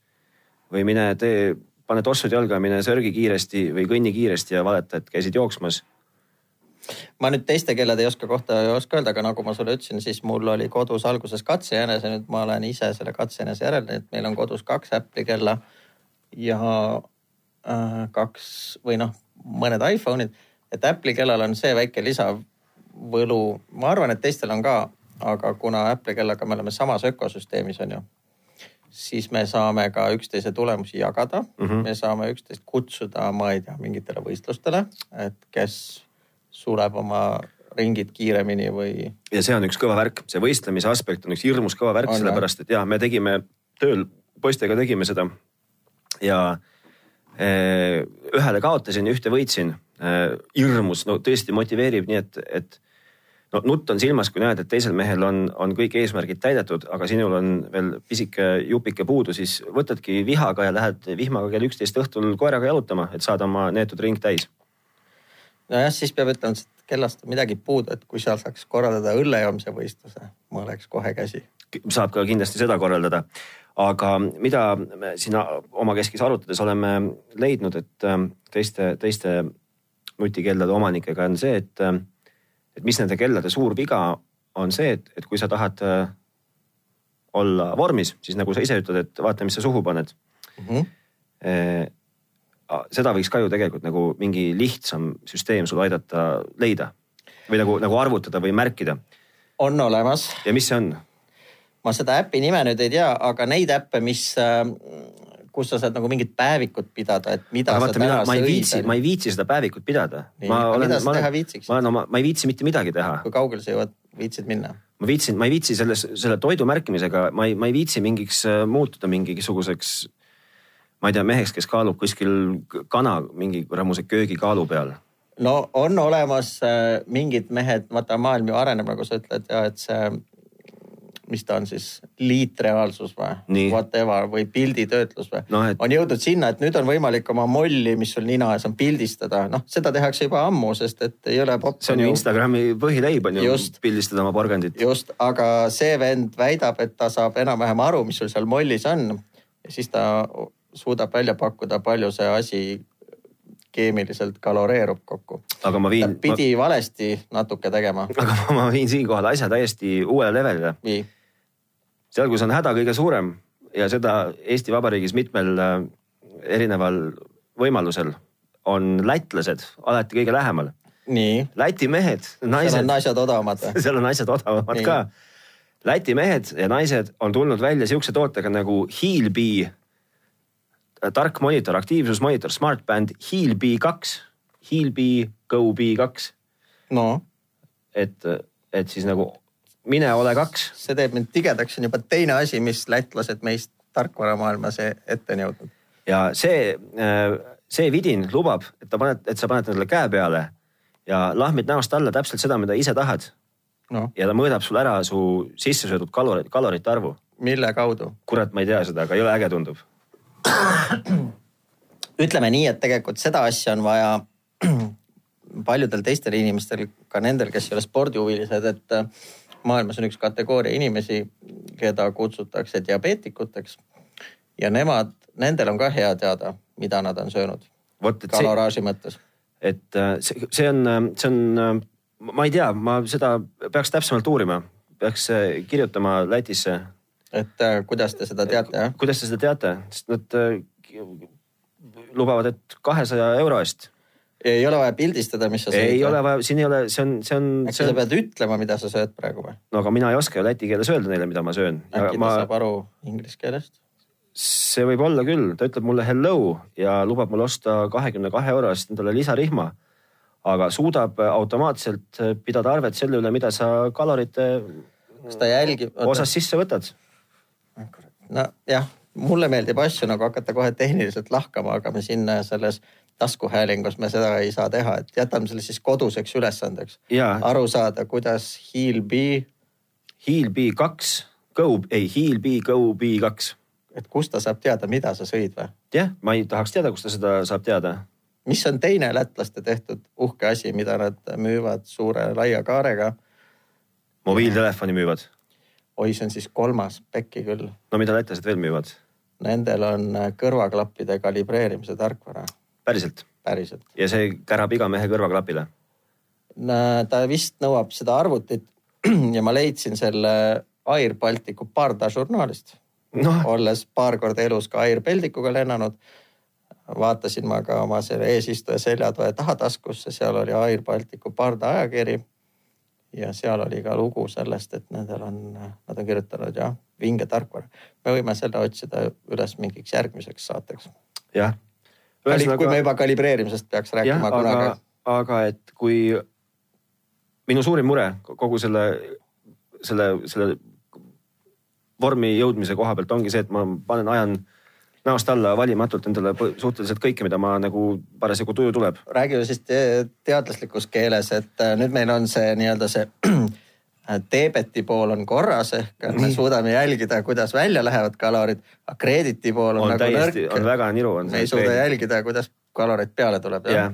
või mine tee, pane tossud jalga, mine sörgi kiiresti või kõnni kiiresti ja valeta, et käisid jooksmas ma nüüd teiste kellede ei oska kohta ei oska öelda, aga nagu ma sulle ütlesin, siis mul oli kodus alguses katsejänese, nüüd ma olen ise selle katsejänese järel, nii et meil on kodus kaks Apple'i kella. ja Äh, kaks või noh, mõned iPhone'id, et Apple'i kellal on see väike lisavõlu, ma arvan, et teistel on ka, aga kuna Apple'i kellaga me oleme samas ökosüsteemis, on ju, siis me saame ka üksteise tulemusi jagada mm. -hmm. me saame üksteist kutsuda, ma ei tea, mingitele võistlustele, et kes suleb oma ringid kiiremini või. ja see on üks kõva värk, see võistlemise aspekt on üks hirmus kõva värk, sellepärast et ja me tegime tööl, poistega tegime seda ja eh, ühele kaotasin, ühte võitsin. Eh, hirmus, no tõesti motiveerib nii, et, et no nutt on silmas, kui näed, et teisel mehel on, on kõik eesmärgid täidetud, aga sinul on veel pisike jupike puudu, siis võtadki vihaga ja lähed vihmaga kell üksteist õhtul koeraga jalutama, et saada oma neetud ring täis. nojah, siis peab ütlema, et kellast on midagi puudu, et kui seal saaks korraldada õllejoomise võistluse, ma oleks kohe käsi. saab ka kindlasti seda korraldada, aga mida me siin omakeskis arutades oleme leidnud, et ähm, teiste, teiste nutikellade omanikega on see, et ähm, et mis nende kellade suur viga on see, et, et kui sa tahad äh, olla vormis, siis nagu sa ise ütled, et vaata, mis sa suhu paned mm. -hmm. Seda võiks ka ju tegelikult nagu mingi lihtsam süsteem sul aidata leida või nagu, nagu arvutada või märkida. on olemas. ja mis see on? ma seda äpi nime nüüd ei tea, aga neid äppe, mis äh, kus sa saad nagu mingit päevikut pidada, et mida aga vaata, mina, ma ei viitsi, ma ei viitsi seda päevikut pidada. ma olen, teha viitsiksid? ma olen oma, ma ei viitsi mitte midagi teha. kui kaugele sa jõuad, viitsid minna? ma viitsin, ma ei viitsi selles, selle toidu märkimisega, ma ei, ma ei viitsi mingiks äh, muutuda mingisuguseks, ma ei tea, meheks, kes kaalub kuskil kana mingi kuramuse köögikaalu peal no on olemas äh, mingid mehed, vaata maailm ju areneb, nagu sa ütled ja et see mis ta on siis, liitreaalsus või whatever või pilditöötlus või no,. Et... on jõudnud sinna, et nüüd on võimalik oma molli, mis sul nina ees on, pildistada. noh, seda tehakse juba ammu, sest et ei ole popp. see on ju Instagrami põhileib on ju pildistada oma porgandit. just, aga see vend väidab, et ta saab enam-vähem aru, mis sul seal mollis on. ja siis ta suudab välja pakkuda, palju see asi keemiliselt kaloreerub kokku. aga ma viin. pidi ma... valesti natuke tegema. aga ma viin siinkohal asja täiesti uuele levelile. nii seal, kus on häda kõige suurem ja seda Eesti Vabariigis mitmel äh, erineval võimalusel, on lätlased alati kõige lähemal. Läti mehed, naised. seal on asjad odavamad seal on asjad odavamad nii. ka. Läti mehed ja naised on tulnud välja sihukese tootega nagu Healbee tark monitor, aktiivsusmonitor, Smartband Healbee kaks, Healbee Go B2. no. et, et siis nagu mine ole kaks. see teeb mind tigedaks, see on juba teine asi, mis lätlased meist tarkvaramaailmas ette on jõudnud. ja see, äh, see vidin lubab, et ta paned, et sa paned endale käe peale ja lahmid näost alla täpselt seda, mida ise tahad no.. ja ta mõõdab sul ära su sisse söödud kalorid, kalorite arvu. mille kaudu? kurat, ma ei tea seda, aga jõle äge tundub. ütleme nii, et tegelikult seda asja on vaja paljudel teistel inimestel, ka nendel, kes ei ole spordihuvilised, et maailmas on üks kategooria inimesi, keda kutsutakse diabeetikuteks. ja nemad, nendel on ka hea teada, mida nad on söönud. kaloraaži mõttes. et äh, see, see on, äh, see on, äh, ma ei tea, ma seda peaks täpsemalt uurima, peaks kirjutama Lätisse. et kuidas te seda teate, jah? kuidas te seda teate, sest nad lubavad, et kahesaja euro eest ei ole vaja pildistada, mis sa sööd? ei ole vaja, siin ei ole, see on, see on. äkki sa pead ütlema, mida sa sööd praegu või? no aga mina ei oska ju läti keeles öelda neile, mida ma söön. äkki ta ma... saab aru inglise keelest? see võib olla küll, ta ütleb mulle hello ja lubab mul osta kahekümne kahe euro eest endale lisarihma. aga suudab automaatselt pidada arvet selle üle, mida sa kalorite. kas ta jälgib? osas sisse võtad? nojah, mulle meeldib asju nagu hakata kohe tehniliselt lahkama, aga me siin selles taskuhäälingus me seda ei saa teha, et jätame selle siis koduseks ülesandeks. aru saada, kuidas Heal B. Heal B kaks, Go, ei Heal B Go B kaks. et kust ta saab teada, mida sa sõid või? jah, ma ei tahaks teada, kust ta seda saab teada. mis on teine lätlaste tehtud uhke asi, mida nad müüvad suure laia kaarega? mobiiltelefoni müüvad. oi, see on siis kolmas pekki küll. no mida lätlased veel müüvad? Nendel on kõrvaklappide kalibreerimise tarkvara päriselt? päriselt. ja see kärab iga mehe kõrvaklapile? ta vist nõuab seda arvutit ja ma leidsin selle Air Balticu Parda žurnaalist no.. olles paar korda elus ka Air Balticuga lennanud. vaatasin ma ka oma selle eesistuja seljatoe tahataskusse, seal oli Air Balticu pardaajakiri. ja seal oli ka lugu sellest, et nendel on, nad on kirjutanud jah, vinge tarkvara. me võime selle otsida üles mingiks järgmiseks saateks. jah. Kui me juba kalibreerimisest peaks rääkima kunagi. aga, aga et kui minu suurim mure kogu selle, selle, selle vormi jõudmise koha pealt ongi see, et ma panen, ajan näost alla valimatult endale suhteliselt kõike, mida ma nagu parasjagu tuju tuleb. räägime siis teaduslikus keeles, et äh, nüüd meil on see nii-öelda see Teebeti pool on korras ehk me suudame jälgida, kuidas välja lähevad kalorid, aga Kreediti pool on, on nagu täiesti, nõrk. on väga niru. me ei suuda kreedit. jälgida, kuidas kaloreid peale tuleb. jah,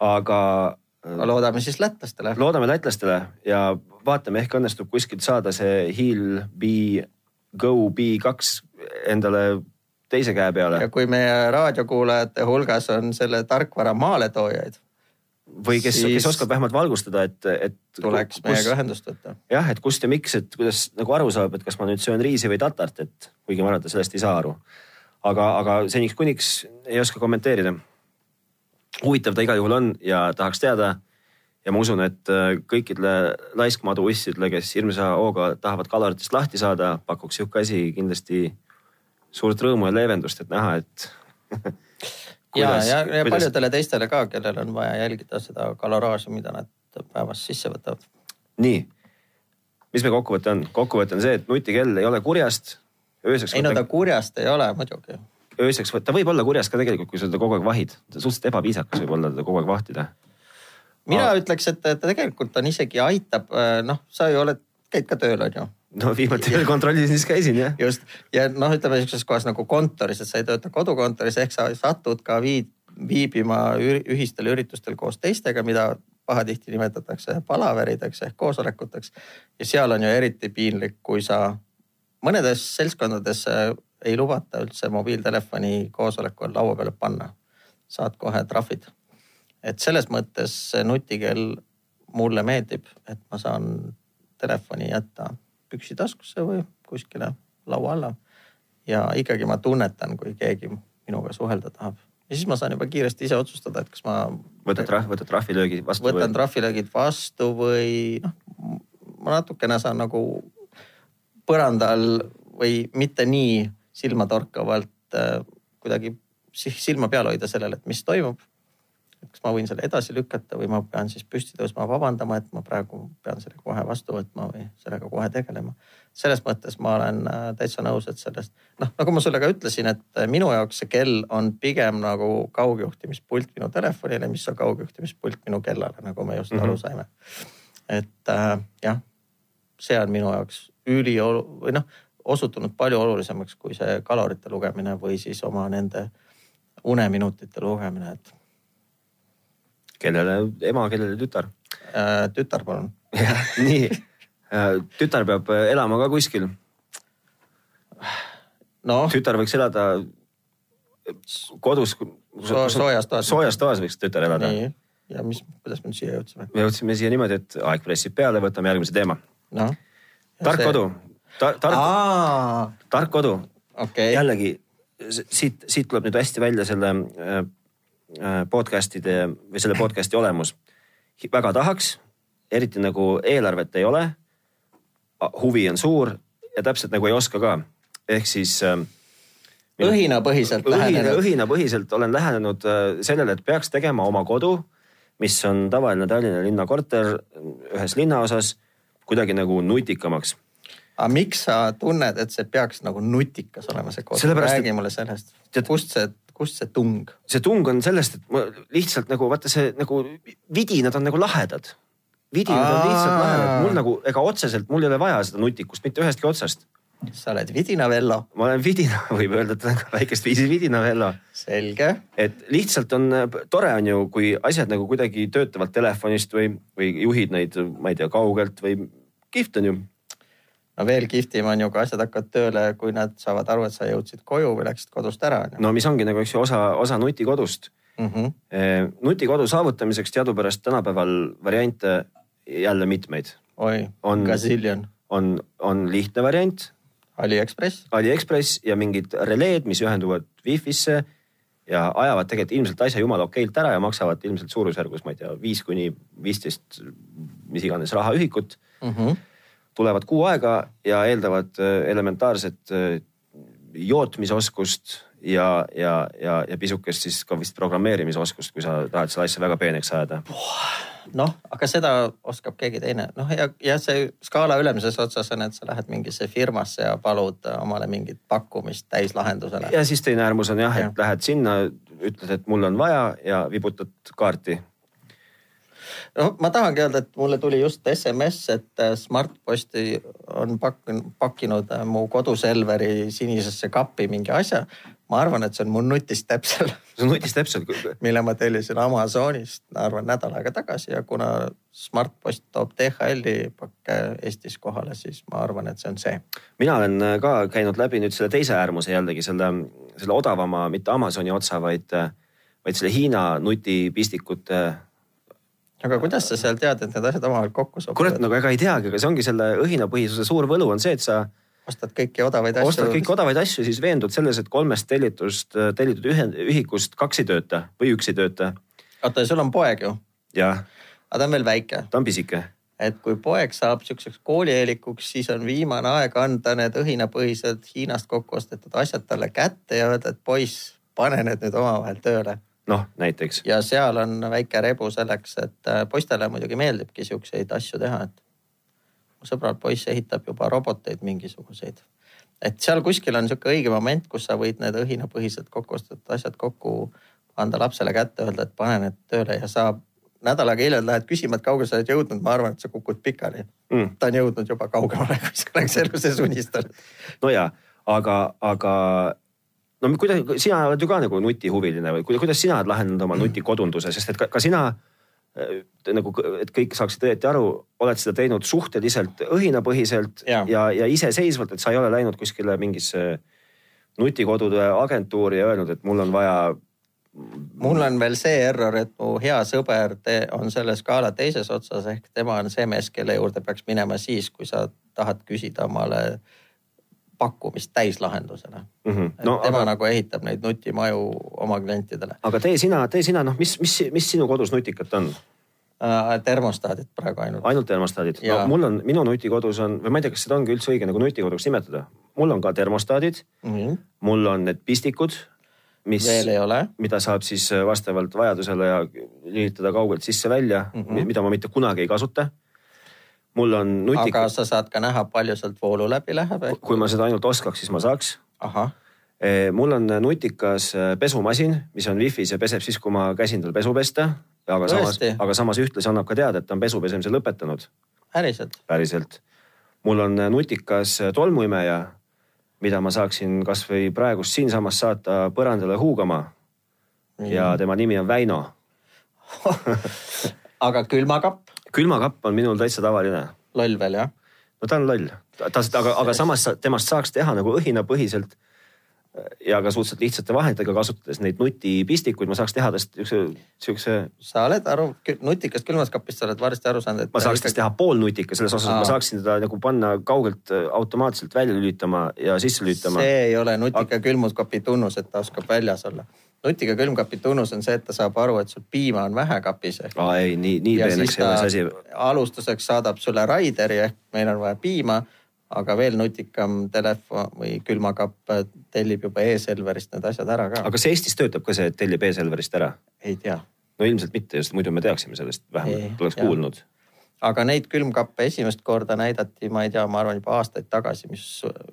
aga. loodame siis lätlastele. loodame lätlastele ja vaatame, ehk õnnestub kuskilt saada see Heal B Go B2 endale teise käe peale. ja kui meie raadiokuulajate hulgas on selle tarkvara maaletoojaid. Või kes siis..., kes oskab vähemalt valgustada, et, et. tuleks kus, meiega ühendust võtta. jah, et kust ja miks, et kuidas nagu aru saab, et kas ma nüüd söön riisi või tatart, et kuigi ma arvan, et ta sellest ei saa aru. aga, aga seniks kuniks ei oska kommenteerida. huvitav ta igal juhul on ja tahaks teada ja ma usun, et äh, kõikidele laiskmadu ussidele, kes hirmsa hooga tahavad kaloritest lahti saada, pakuks sihuke asi kindlasti suurt rõõmu ja leevendust, et näha, et ja, ja, ja kuidas... paljudele teistele ka, kellel on vaja jälgida seda kaloraaži, mida nad päevas sisse võtavad. nii, mis meie kokkuvõte on? kokkuvõte on see, et nutikell ei ole kurjast. ööseks. ei no ta kurjast ei ole muidugi. ööseks, ta võib olla kurjast ka tegelikult, kui sa teda kogu aeg vahid. suhteliselt ebaviisakas võib olla teda kogu aeg vahtida. mina Aa. ütleks, et ta tegelikult on isegi aitab, noh, sa ju oled, käid ka tööl on ju no viimati veel kontrollisin, siis käisin jah. just ja noh, ütleme sihukeses kohas nagu kontoris, et sa ei tööta kodukontoris ehk sa satud ka viid, viibima ühistel üritustel koos teistega, mida pahatihti nimetatakse palaverideks ehk koosolekuteks. ja seal on ju eriti piinlik, kui sa mõnedes seltskondades ei lubata üldse mobiiltelefoni koosolekul laua peale panna. saad kohe trahvid. et selles mõttes nutikell mulle meeldib, et ma saan telefoni jätta püksi taskusse või kuskile laua alla. ja ikkagi ma tunnetan, kui keegi minuga suhelda tahab ja siis ma saan juba kiiresti ise otsustada, et kas ma. võtad trahv, võtad trahvilöögid vastu? võtan või... trahvilöögid vastu või noh, ma natukene saan nagu põrandal või mitte nii silmatorkavalt äh, kuidagi silma peal hoida sellele, et mis toimub kas ma võin selle edasi lükata või ma pean siis püsti tõusma, vabandama, et ma praegu pean selle kohe vastu võtma või sellega kohe tegelema. selles mõttes ma olen äh, täitsa nõus, et sellest noh, nagu ma sulle ka ütlesin, et äh, minu jaoks see kell on pigem nagu kaugjuhtimispult minu telefonile, mis on kaugjuhtimispult minu kellale, nagu me just mm -hmm. aru saime. et äh, jah, see on minu jaoks üliolu- või noh, osutunud palju olulisemaks kui see kalorite lugemine või siis oma nende uneminutite lugemine, et kellele ema, kellele tütar äh,? tütar, palun. jah, nii äh,. tütar peab äh, elama ka kuskil no.. tütar võiks elada kodus so,. soojas toas. soojas toas võiks tütar elada. ja mis, kuidas me siia jõudsime? me jõudsime siia niimoodi, et aeg pressib peale, võtame järgmise teema no.. tark see... kodu Ta,, tark, tark kodu okay.. jällegi siit, siit tuleb nüüd hästi välja selle Äh, podcast'ide või selle podcast'i olemus. väga tahaks, eriti nagu eelarvet ei ole. huvi on suur ja täpselt nagu ei oska ka, ehk siis äh,. õhinapõhiselt õhina, õhinapõhiselt olen lähenenud äh, sellele, et peaks tegema oma kodu, mis on tavaline Tallinna linna korter ühes linnaosas kuidagi nagu nutikamaks aga miks sa tunned, et see peaks nagu nutikas olema see kodu? räägi mulle sellest, kust see kust see tung? see tung on sellest, et ma lihtsalt nagu vaata see nagu vidinad on nagu lahedad. vidinad Aa. on lihtsalt lahedad, mul nagu ega otseselt, mul ei ole vaja seda nutikust mitte ühestki otsast. sa oled vidinavello. ma olen vidina, võib öelda, et olen ka väikest viisi vidinavello. selge. et lihtsalt on, tore on ju, kui asjad nagu kuidagi töötavad telefonist või, või juhid neid, ma ei tea, kaugelt või kihvt on ju no veel kihvtim on ju, kui asjad hakkavad tööle, kui nad saavad aru, et sa jõudsid koju või läksid kodust ära. no mis ongi nagu, eks ju, osa, osa nutikodust mm. -hmm. nutikodu saavutamiseks teadupärast tänapäeval variante jälle mitmeid. oi, gaziljon. on, on lihtne variant. Aliekspress. Aliekspress ja mingid releed, mis ühenduvad Wi-Fi'sse ja ajavad tegelikult ilmselt asja jumala okeilt ära ja maksavad ilmselt suurusjärgus, ma ei tea, viis kuni viisteist, mis iganes rahaühikut mm. -hmm. Tulevad kuu aega ja eeldavad äh, elementaarset äh, jootmisoskust ja, ja, ja, ja pisukest siis ka vist programmeerimisoskust, kui sa tahad seda asja väga peeneks ajada noh, aga seda oskab keegi teine, noh ja, ja see skaala ülemises otsas on, et sa lähed mingisse firmasse ja palud omale mingit pakkumist täislahendusele. ja siis teine äärmus on jah ja., et lähed sinna, ütled, et mul on vaja ja vibutad kaarti. No ma tahangi öelda, et mulle tuli just SMS, et Smartposti on pakkinud, pakkinud mu koduselveri sinisesse kappi mingi asja ma arvan, et see on mu nutistäpsel. see on nutistäpsel mille ma tellisin Amazonist, ma arvan nädal aega tagasi ja kuna Smartpost toob DHL-i pakke Eestis kohale, siis ma arvan, et see on see. mina olen äh, ka käinud läbi nüüd selle teise äärmuse jällegi selle, selle odavama, mitte Amazoni otsa, vaid, äh, vaid selle Hiina nutipistikute aga kuidas sa seal tead, et need asjad omavahel kokku sobivad? kurat, nagu ega ei teagi, aga see ongi selle õhinapõhisuse suur võlu on see, et sa ostad kõiki odavaid asju. ostad kõiki odavaid asju, siis veendud selles, et kolmest tellitust, tellitud ühikust kaks ei tööta või üks ei tööta. oota, sul on poeg ju? jah. aga ta on veel väike. ta on pisike. et kui poeg saab siukseks koolieelikuks, siis on viimane aeg anda need õhinapõhised Hiinast kokku ostetud asjad talle kätte ja öelda, et poiss, pane need nüüd omavahel tööle noh, näiteks. ja seal on väike rebu selleks, et äh, poistele muidugi meeldibki siukseid asju teha, et mu sõbral poiss ehitab juba roboteid mingisuguseid. et seal kuskil on sihuke õige moment, kus sa võid need õhinapõhised kokku ostetud asjad kokku anda lapsele kätte, öelda, et pane need tööle ja sa nädal aega hiljem lähed küsima, et kaugele sa oled jõudnud, ma arvan, et sa kukud pikali mm.. ta on jõudnud juba kaugemale, kui sa oleks elu sees unistanud. no ja, aga, aga no kuidas, sina oled ju ka nagu nutihuviline või kuidas sina oled lahendanud oma nutikodunduse, sest et ka, ka sina Äh, nagu, et kõik saaksid õieti aru, oled seda teinud suhteliselt õhinapõhiselt ja, ja, ja iseseisvalt, et sa ei ole läinud kuskile mingisse nutikodude agentuuri ja öelnud, et mul on vaja. mul on veel see error, et mu hea sõber on selle skaala teises otsas ehk tema on see mees, kelle juurde peaks minema siis, kui sa tahad küsida omale pakkumist täislahendusele mm. -hmm. No, tema aga... nagu ehitab neid nutimaju oma klientidele. aga tee sina, tee sina, noh, mis, mis, mis sinu kodus nutikat on äh,? termostaadid praegu ainult. ainult termostaadid no,? mul on, minu nutikodus on või ma ei tea, kas seda ongi üldse õige nagu nutikoduks nimetada. mul on ka termostaadid mm, -hmm. mul on need pistikud mis, mida saab siis äh, vastavalt vajadusele ja lülitada kaugelt sisse-välja mm, -hmm. mida ma mitte kunagi ei kasuta mul on nutik-. aga sa saad ka näha, palju sealt voolu läbi läheb. kui ma seda ainult oskaks, siis ma saaks. mul on nutikas äh, pesumasin, mis on wifi's ja peseb siis, kui ma käsin tal pesu pesta. aga Tõesti? samas, aga samas ühtlasi annab ka teada, et ta on pesu pesemise lõpetanud. päriselt? päriselt. mul on äh, nutikas tolmuimeja, mida ma saaksin kasvõi praegust siinsamas saata põrandale huugama. ja tema nimi on Väino aga külmakapp? Külmakapp on minul täitsa tavaline. loll veel jah? no ta on loll, ta, aga, aga samas temast saaks teha nagu õhinapõhiselt ja ka suhteliselt lihtsate vahenditega kasutades neid nutipistikuid, ma saaks teha tast siukse, sa oled aru, nutikast külmaskapist sa oled varsti aru saanud, et. ma saaks tast teha poolnutika selles osas, et ma saaksin teda nagu panna kaugelt äh, automaatselt välja lülitama ja sisse lülitama. see ei ole nutika külmuskapi tunnus, et ta oskab väljas olla nutiga külmkapi tunnus on see, et ta saab aru, et sul piima on vähe kapis. aa ei, nii, nii peeneks ei ole see asi. alustuseks saadab sulle Raideri ehk meil on vaja piima, aga veel nutikam telefon või külmakapp tellib juba e-Selverist need asjad ära ka. aga kas Eestis töötab ka see, et tellib e-Selverist ära? ei tea. no ilmselt mitte, sest muidu me teaksime sellest, vähemalt oleks kuulnud aga neid külmkappe esimest korda näidati, ma ei tea, ma arvan juba aastaid tagasi, mis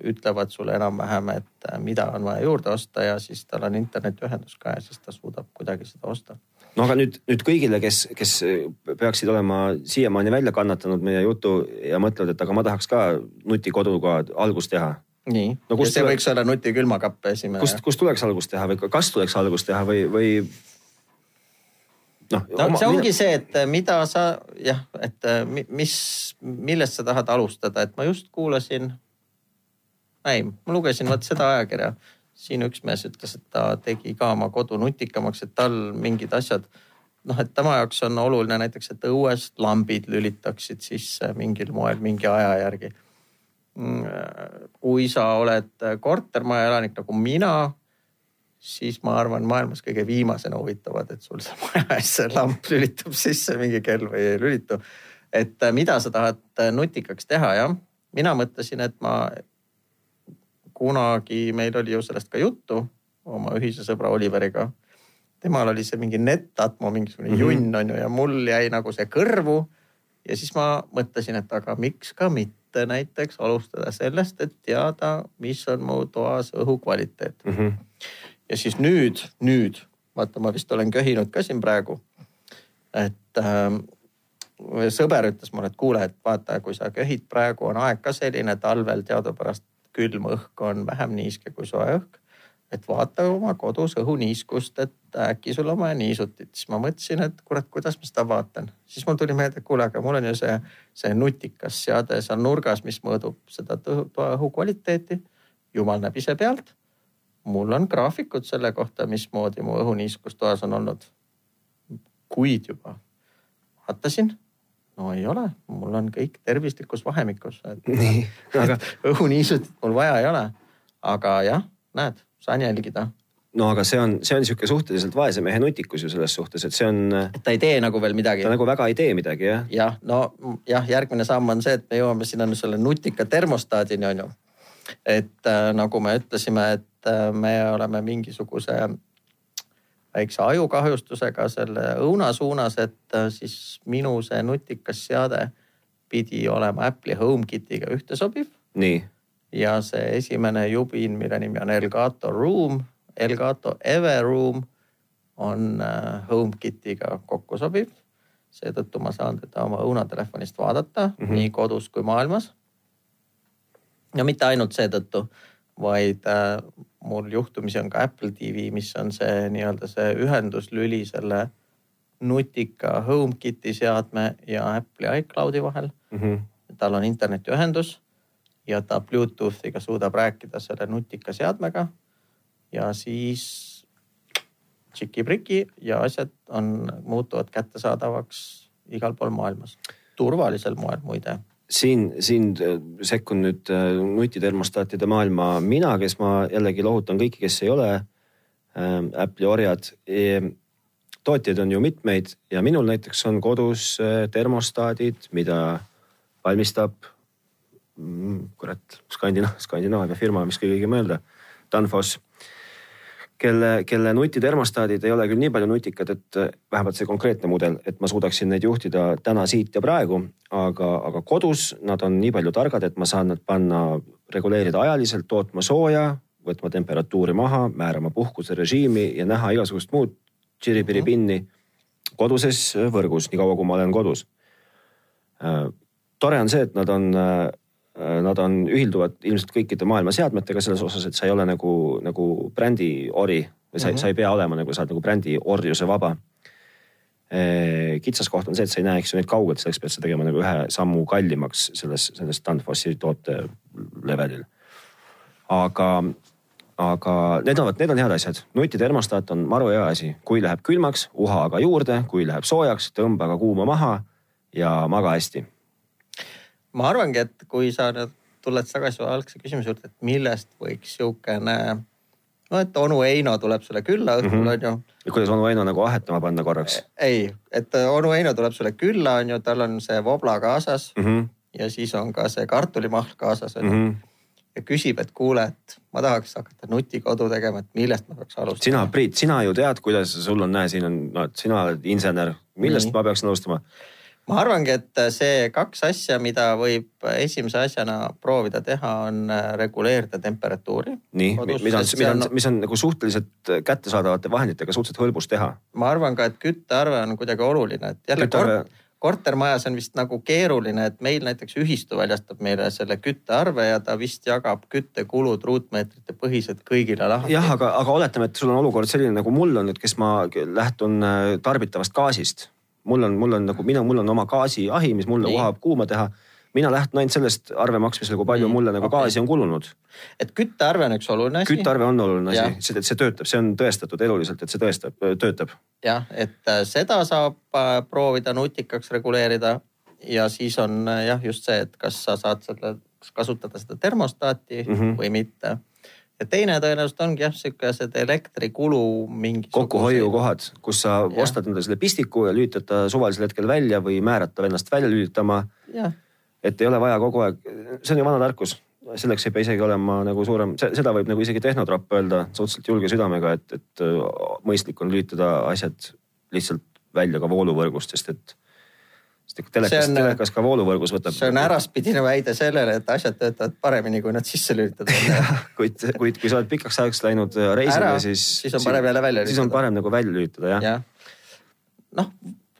ütlevad sulle enam-vähem, et äh, mida on vaja juurde osta ja siis tal on internetiühendus ka ja siis ta suudab kuidagi seda osta. No aga nüüd, nüüd kõigile, kes, kes peaksid olema siiamaani välja kannatanud meie jutu ja mõtlevad, et aga ma tahaks ka nutikoduga algust teha. nii no,, ja see tuleks, võiks olla nutikülmakapp esimene. kust, kust tuleks algust teha või kas tuleks algust teha või, või noh. no oma, see ongi mina... see, et äh, mida sa jah, et äh, mis, millest sa tahad alustada, et ma just kuulasin. ei, ma lugesin vot seda ajakirja, siin üks mees ütles, et ta tegi ka oma kodu nutikamaks, et tal mingid asjad noh, et tema jaoks on oluline näiteks, et õues lambid lülitaksid sisse mingil moel mingi aja järgi. Mm, kui sa oled kortermaja elanik nagu mina siis ma arvan, maailmas kõige viimasena huvitavad, et sul see maja ees see lamp lülitub sisse mingi kell või ei lülitu. et äh, mida sa tahad nutikaks teha, jah. mina mõtlesin, et ma kunagi, meil oli ju sellest ka juttu oma ühise sõbra Oliveriga. temal oli see mingi netatmo, mingisugune mm -hmm. junn on ju ja mul jäi nagu see kõrvu. ja siis ma mõtlesin, et aga miks ka mitte näiteks alustada sellest, et teada, mis on mu toas õhu kvaliteet mm. -hmm ja siis nüüd, nüüd vaata, ma vist olen köhinud ka siin praegu. et äh, sõber ütles mulle, et kuule, et vaata, kui sa köhid praegu, on aeg ka selline, talvel teadupärast külm õhk on vähem niiske kui soe õhk. et vaata oma kodus õhuniiskust, et äkki sul on vaja niisutit. siis ma mõtlesin, et kurat, kuidas ma seda vaatan. siis mul tuli meelde, et kuule, aga mul on ju see, see nutikas seade seal nurgas, mis mõõdub seda toa õhu kvaliteeti. jumal näeb ise pealt mul on graafikud selle kohta, mismoodi mu õhuniiskus toas on olnud. kuid juba vaatasin, no ei ole, mul on kõik tervislikus vahemikus. aga õhuniisutit mul vaja ei ole. aga jah, näed, saan jälgida no aga see on, see on niisugune suhteliselt vaese mehe nutikus ju selles suhtes, et see on. et ta ei tee nagu veel midagi. ta nagu väga ei tee midagi jah. jah, no jah, järgmine samm on see, et me jõuame sinna selle nutika termostaadini on ju. et äh, nagu me ütlesime, et Äh, me oleme mingisuguse väikse ajukahjustusega selle õuna suunas, et äh, siis minu see nutikas seade pidi olema Apple'i HomeKitiga ühtesobiv. nii. ja see esimene jubin, mille nimi on Elgato Room, Elgato Ever Room on äh, HomeKitiga kokku sobiv. seetõttu ma saan teda oma õunatelefonist vaadata mm -hmm. nii kodus kui maailmas. ja mitte ainult seetõttu, vaid mul juhtumisi on ka Apple TV, mis on see nii-öelda see ühenduslüli selle nutika HomeKiti seadme ja Apple'i iCloudi vahel mm. -hmm. tal on internetiühendus ja ta Bluetoothiga suudab rääkida selle nutika seadmega. ja siis tšiki-priki ja asjad on, muutuvad kättesaadavaks igal pool maailmas. turvalisel moel muide siin, siin äh, sekkun nüüd äh, nutitermostaatide maailma mina, kes ma jällegi lohutan kõiki, kes ei ole ähm, Apple'i orjad e,. tootjaid on ju mitmeid ja minul näiteks on kodus äh, termostaadid, mida valmistab mm, kurat, Skandina-, Skandinaavia firma, mis kõige õigem öelda, Danfoss kelle, kelle nutitermostaadid ei ole küll nii palju nutikad, et eh, vähemalt see konkreetne mudel, et ma suudaksin neid juhtida täna, siit ja praegu. aga, aga kodus nad on nii palju targad, et ma saan nad panna, reguleerida ajaliselt, tootma sooja, võtma temperatuuri maha, määrama puhkuserežiimi ja näha igasugust muud tširipiripinni koduses võrgus, niikaua kui ma olen kodus. Äh, tore on see, et nad on Äh, nad on, ühilduvad ilmselt kõikide maailma seadmetega selles osas, et sa ei ole nagu, nagu brändi ori või sa mm, -hmm. sa ei pea olema nagu, sa oled nagu brändi orjuse vaba. Äh, kitsaskoht on see, et sa ei näe, eks ju, neid kaugelt, selleks pead sa tegema nagu ühe sammu kallimaks selles, selles Danfossi toote levelil. aga, aga need on, need on head asjad. nutitermostaat on maru hea asi, kui läheb külmaks, uha aga juurde, kui läheb soojaks, tõmba aga kuuma maha ja maga hästi ma arvangi, et kui sa nüüd tuled tagasi algse küsimuse juurde, et millest võiks sihukene, no et onu Heino tuleb sulle külla õhtul mm -hmm. on ju. ja kuidas onu Heino nagu ahetama panna korraks? ei, et onu Heino tuleb sulle külla on ju, tal on see vobla kaasas mm -hmm. ja siis on ka see kartulimahl kaasas on ju mm. -hmm ja küsib, et kuule, et ma tahaks hakata nutikodu tegema, et millest ma peaks alustama. sina, Priit, sina ju tead, kuidas sul on, näe, siin on, no sina oled insener, millest Nii. ma peaksin alustama? Ma arvangi, et see kaks asja, mida võib esimese asjana proovida teha, on äh, reguleerida temperatuuri. nii, mida on, mida on, mis on nagu suhteliselt kättesaadavate vahenditega suhteliselt hõlbus teha? ma arvan ka, et küttearve on kuidagi oluline, et jälle küttearve... kort, kortermajas on vist nagu keeruline, et meil näiteks ühistu väljastab meile selle küttearve ja ta vist jagab küttekulud ruutmeetrite põhiselt kõigile lahti. jah, aga, aga oletame, et sul on olukord selline nagu mul on nüüd, kes ma lähtun äh, tarbitavast gaasist mul on, mul on nagu mina, mul on oma gaasiahi, mis mulle kohab kuuma teha mina lähtun ainult sellest arve maksmisel, kui palju mulle nagu okay. gaasi on kulunud. et küttearve on üks oluline asi. küttearve on oluline asi, see, see töötab, see on tõestatud eluliselt, et see tõestab, töötab. jah, et äh, seda saab äh, proovida nutikaks reguleerida ja siis on äh, jah, just see, et kas sa saad selle, kasutada seda termostaati mm -hmm. või mitte. Ja teine tõenäoliselt ongi jah, siukesed elektrikulu mingi. kokkuhoiukohad, kus sa ja. ostad endale selle pistiku ja lülitad ta suvalisel hetkel välja või määrad ta ennast välja lülitama. et ei ole vaja kogu aeg, see on ju vana tarkus, selleks ei pea isegi olema nagu suurem, seda võib nagu isegi tehnotrapp öelda suhteliselt julge südamega, et, et äh, mõistlik on lülitada asjad lihtsalt välja ka vooluvõrgust, sest et sest telekas, telekas ka vooluvõrgus võtab. see on äraspidine väide sellele, et asjad töötavad paremini, kui nad sisse lülitada kuid, kuid kui sa oled pikaks ajaks läinud reisile, siis. siis on parem jälle välja lülitada. siis on parem nagu välja lülitada jah ja. noh,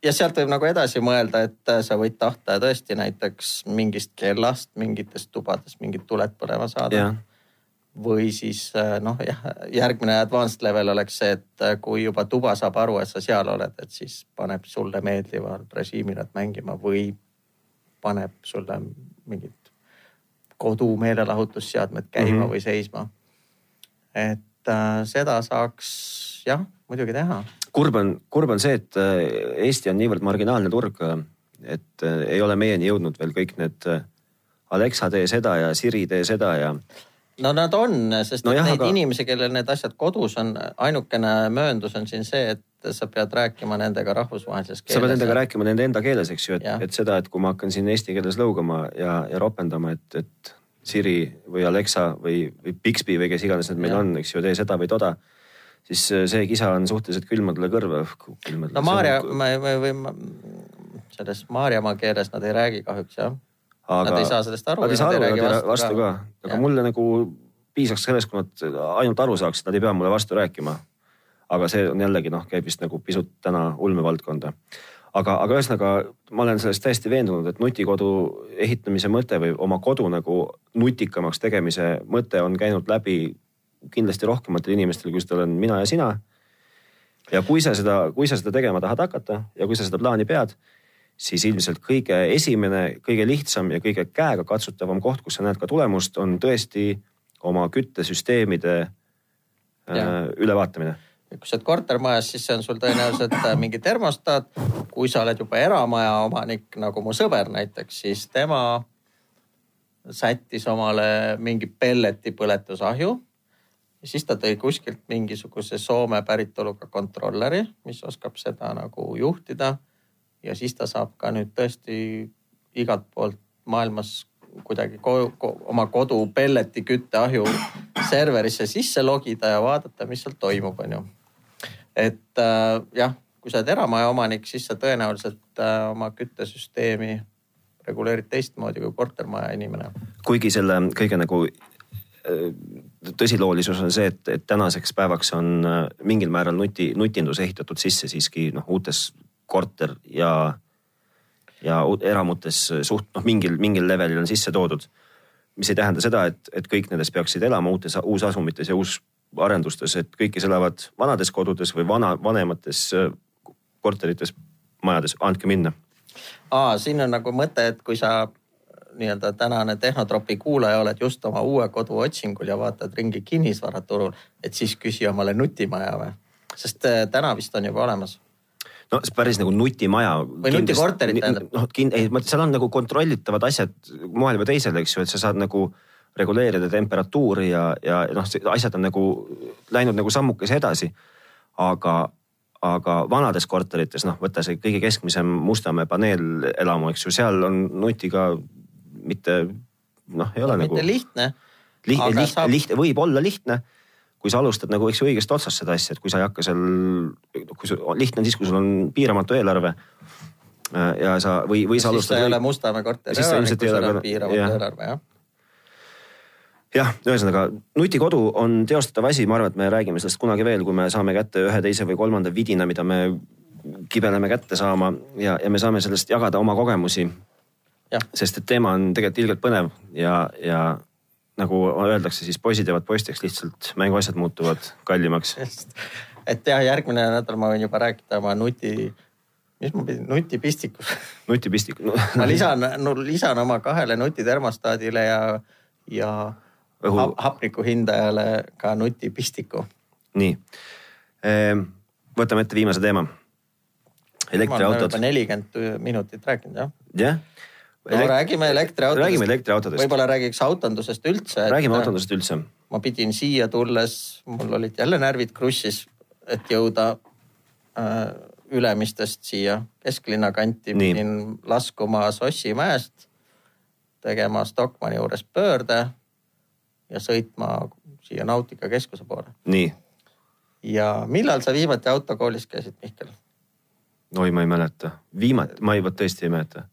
ja sealt võib nagu edasi mõelda, et sa võid tahta tõesti näiteks mingist kellast mingites tubades mingid tuled põlema saada või siis äh, noh, jah, järgmine advanced level oleks see, et äh, kui juba tuba saab aru, et sa seal oled, et siis paneb sulle meeldival režiimil nad mängima või paneb sulle mingid kodu meelelahutusseadmed käima mm -hmm. või seisma. et äh, seda saaks jah, muidugi teha. kurb on, kurb on see, et äh, Eesti on niivõrd marginaalne turg, et äh, ei ole meieni jõudnud veel kõik need Alexa tee seda ja Siri tee seda ja no nad on, sest no jah, neid aga... inimesi, kellel need asjad kodus on, ainukene mööndus on siin see, et sa pead rääkima nendega rahvusvahelises keeles. sa pead nendega rääkima nende enda keeles, eks ju, et, et seda, et kui ma hakkan siin eesti keeles lõugama ja, ja ropendama, et, et Siri või Alexa või, või Bixby või kes iganes need meil ja. on, eks ju, tee seda või toda siis see kisa on suhteliselt külmadele kõrva. no Maarja, või, või selles Maarjamaa keeles nad ei räägi kahjuks jah aga. Nad ei saa sellest aru. Nad ei saa aru, nad ei räägi vastu ka, aga ja. mulle nagu piisaks sellest, kui nad ainult aru saaksid, nad ei pea mulle vastu rääkima. aga see on jällegi noh, käib vist nagu pisut täna ulmevaldkonda. aga, aga ühesõnaga ma olen sellest täiesti veendunud, et nutikodu ehitamise mõte või oma kodu nagu nutikamaks tegemise mõte on käinud läbi kindlasti rohkematel inimestel, kui seda olen mina ja sina. ja kui sa seda, kui sa seda tegema tahad hakata ja kui sa seda plaani pead siis ilmselt kõige esimene, kõige lihtsam ja kõige käegakatsutavam koht, kus sa näed ka tulemust, on tõesti oma küttesüsteemide äh, ülevaatamine kui sa oled kortermajas, siis see on sul tõenäoliselt äh, mingi termostaat. kui sa oled juba eramaja omanik, nagu mu sõber näiteks, siis tema sättis omale mingi pelleti põletusahju. ja siis ta tõi kuskilt mingisuguse Soome päritoluga kontrolleri, mis oskab seda nagu juhtida ja siis ta saab ka nüüd tõesti igalt poolt maailmas kuidagi ko ko oma kodu pelleti kütteahju serverisse sisse logida ja vaadata, mis seal toimub, onju. et äh, jah, kui sa oled eramaja omanik, siis sa tõenäoliselt äh, oma küttesüsteemi reguleerid teistmoodi kui kortermaja inimene. kuigi selle kõige nagu äh, tõsiloolisus on see, et, et tänaseks päevaks on äh, mingil määral nuti, nutindus ehitatud sisse siiski noh, uutes korter ja, ja eramutes suht noh, mingil, mingil levelil on sisse toodud. mis ei tähenda seda, et, et kõik nendest peaksid elama uutes, uusasumites ja uusarendustes, et kõik, kes elavad vanades kodudes või vana, vanemates äh, korterites, majades, andke minna. aa, siin on nagu mõte, et kui sa nii-öelda tänane Tehnotropi kuulaja oled just oma uue kodu otsingul ja vaatad ringi kinnisvaraturul, et siis küsi omale nutimaja või? sest äh, täna vist on juba olemas no päris nagu nutimaja. või nutikorterit tähendab. noh, ei, seal on nagu kontrollitavad asjad moel või teisel, eks ju, et sa saad nagu reguleerida temperatuuri ja, ja noh, asjad on nagu läinud nagu sammukese edasi. aga, aga vanades korterites, noh, võta see kõige keskmisem Mustamäe paneelelamu, eks ju, seal on nutiga mitte noh, ei ole no, nagu. mitte lihtne. lihtne, lihtne, saab... lihtne, võib olla lihtne kui sa alustad nagu eks ju õigest otsast seda asja, et kui sa ei hakka seal, kui sul lihtne on siis, kui sul on piiramatu eelarve. Äh, ja sa või, või sa alustad. siis sa ei ole Mustamäe korteri elanik, kui sul on piiramatu jah. eelarve jah jah, ühesõnaga nutikodu on teostatav asi, ma arvan, et me räägime sellest kunagi veel, kui me saame kätte ühe, teise või kolmanda vidina, mida me kibeleme kätte saama ja, ja me saame sellest jagada oma kogemusi. sest et teema on tegelikult ilgelt põnev ja, ja nagu öeldakse, siis poisid jäävad poisteks, lihtsalt mänguasjad muutuvad kallimaks. et jah, järgmine nädal ma võin juba rääkida oma nuti, mis ma pidin, nutipistikus nutipistik no. ma lisan no,, lisan oma kahele nutitermostaadile ja, ja Õhu... hapniku hindajale ka nutipistiku. nii, ehm, võtame ette viimase teema. elektriautod. nelikümmend minutit rääkinud jah. jah no räägime elektriautodest. räägime elektriautodest. võib-olla räägiks autondusest üldse. räägime autondusest üldse. ma pidin siia tulles, mul olid jälle närvid krussis, et jõuda äh, Ülemistest siia kesklinna kanti. pidin laskuma Sossimäest, tegema Stockmanni juures pöörde ja sõitma siia Nautika keskuse poole. nii. ja millal sa viimati autokoolis käisid, Mihkel? oi, ma ei mäleta, viimati, ma ei, vot tõesti ei mäleta.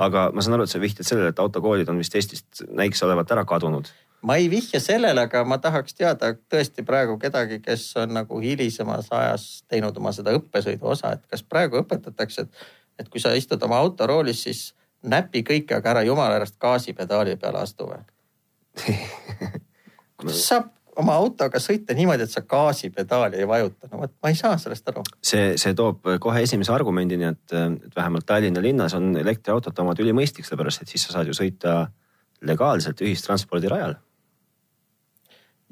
Aga ma saan aru, et sa vihjad sellele, et autokoolid on vist Eestist näiks olevat ära kadunud. ma ei vihja sellele, aga ma tahaks teada tõesti praegu kedagi, kes on nagu hilisemas ajas teinud oma seda õppesõidu osa, et kas praegu õpetatakse, et, et kui sa istud oma autoroolis, siis näpi kõike, aga ära jumala järjest gaasipedaali peale astu või kuidas saab oma autoga sõita niimoodi, et sa gaasipedaali ei vajuta, no vot ma ei saa sellest aru. see, see toob kohe esimese argumendini, et, et vähemalt Tallinna linnas on elektriautot omad ülimõistlik, sellepärast et siis sa saad ju sõita legaalselt ühistranspordirajal.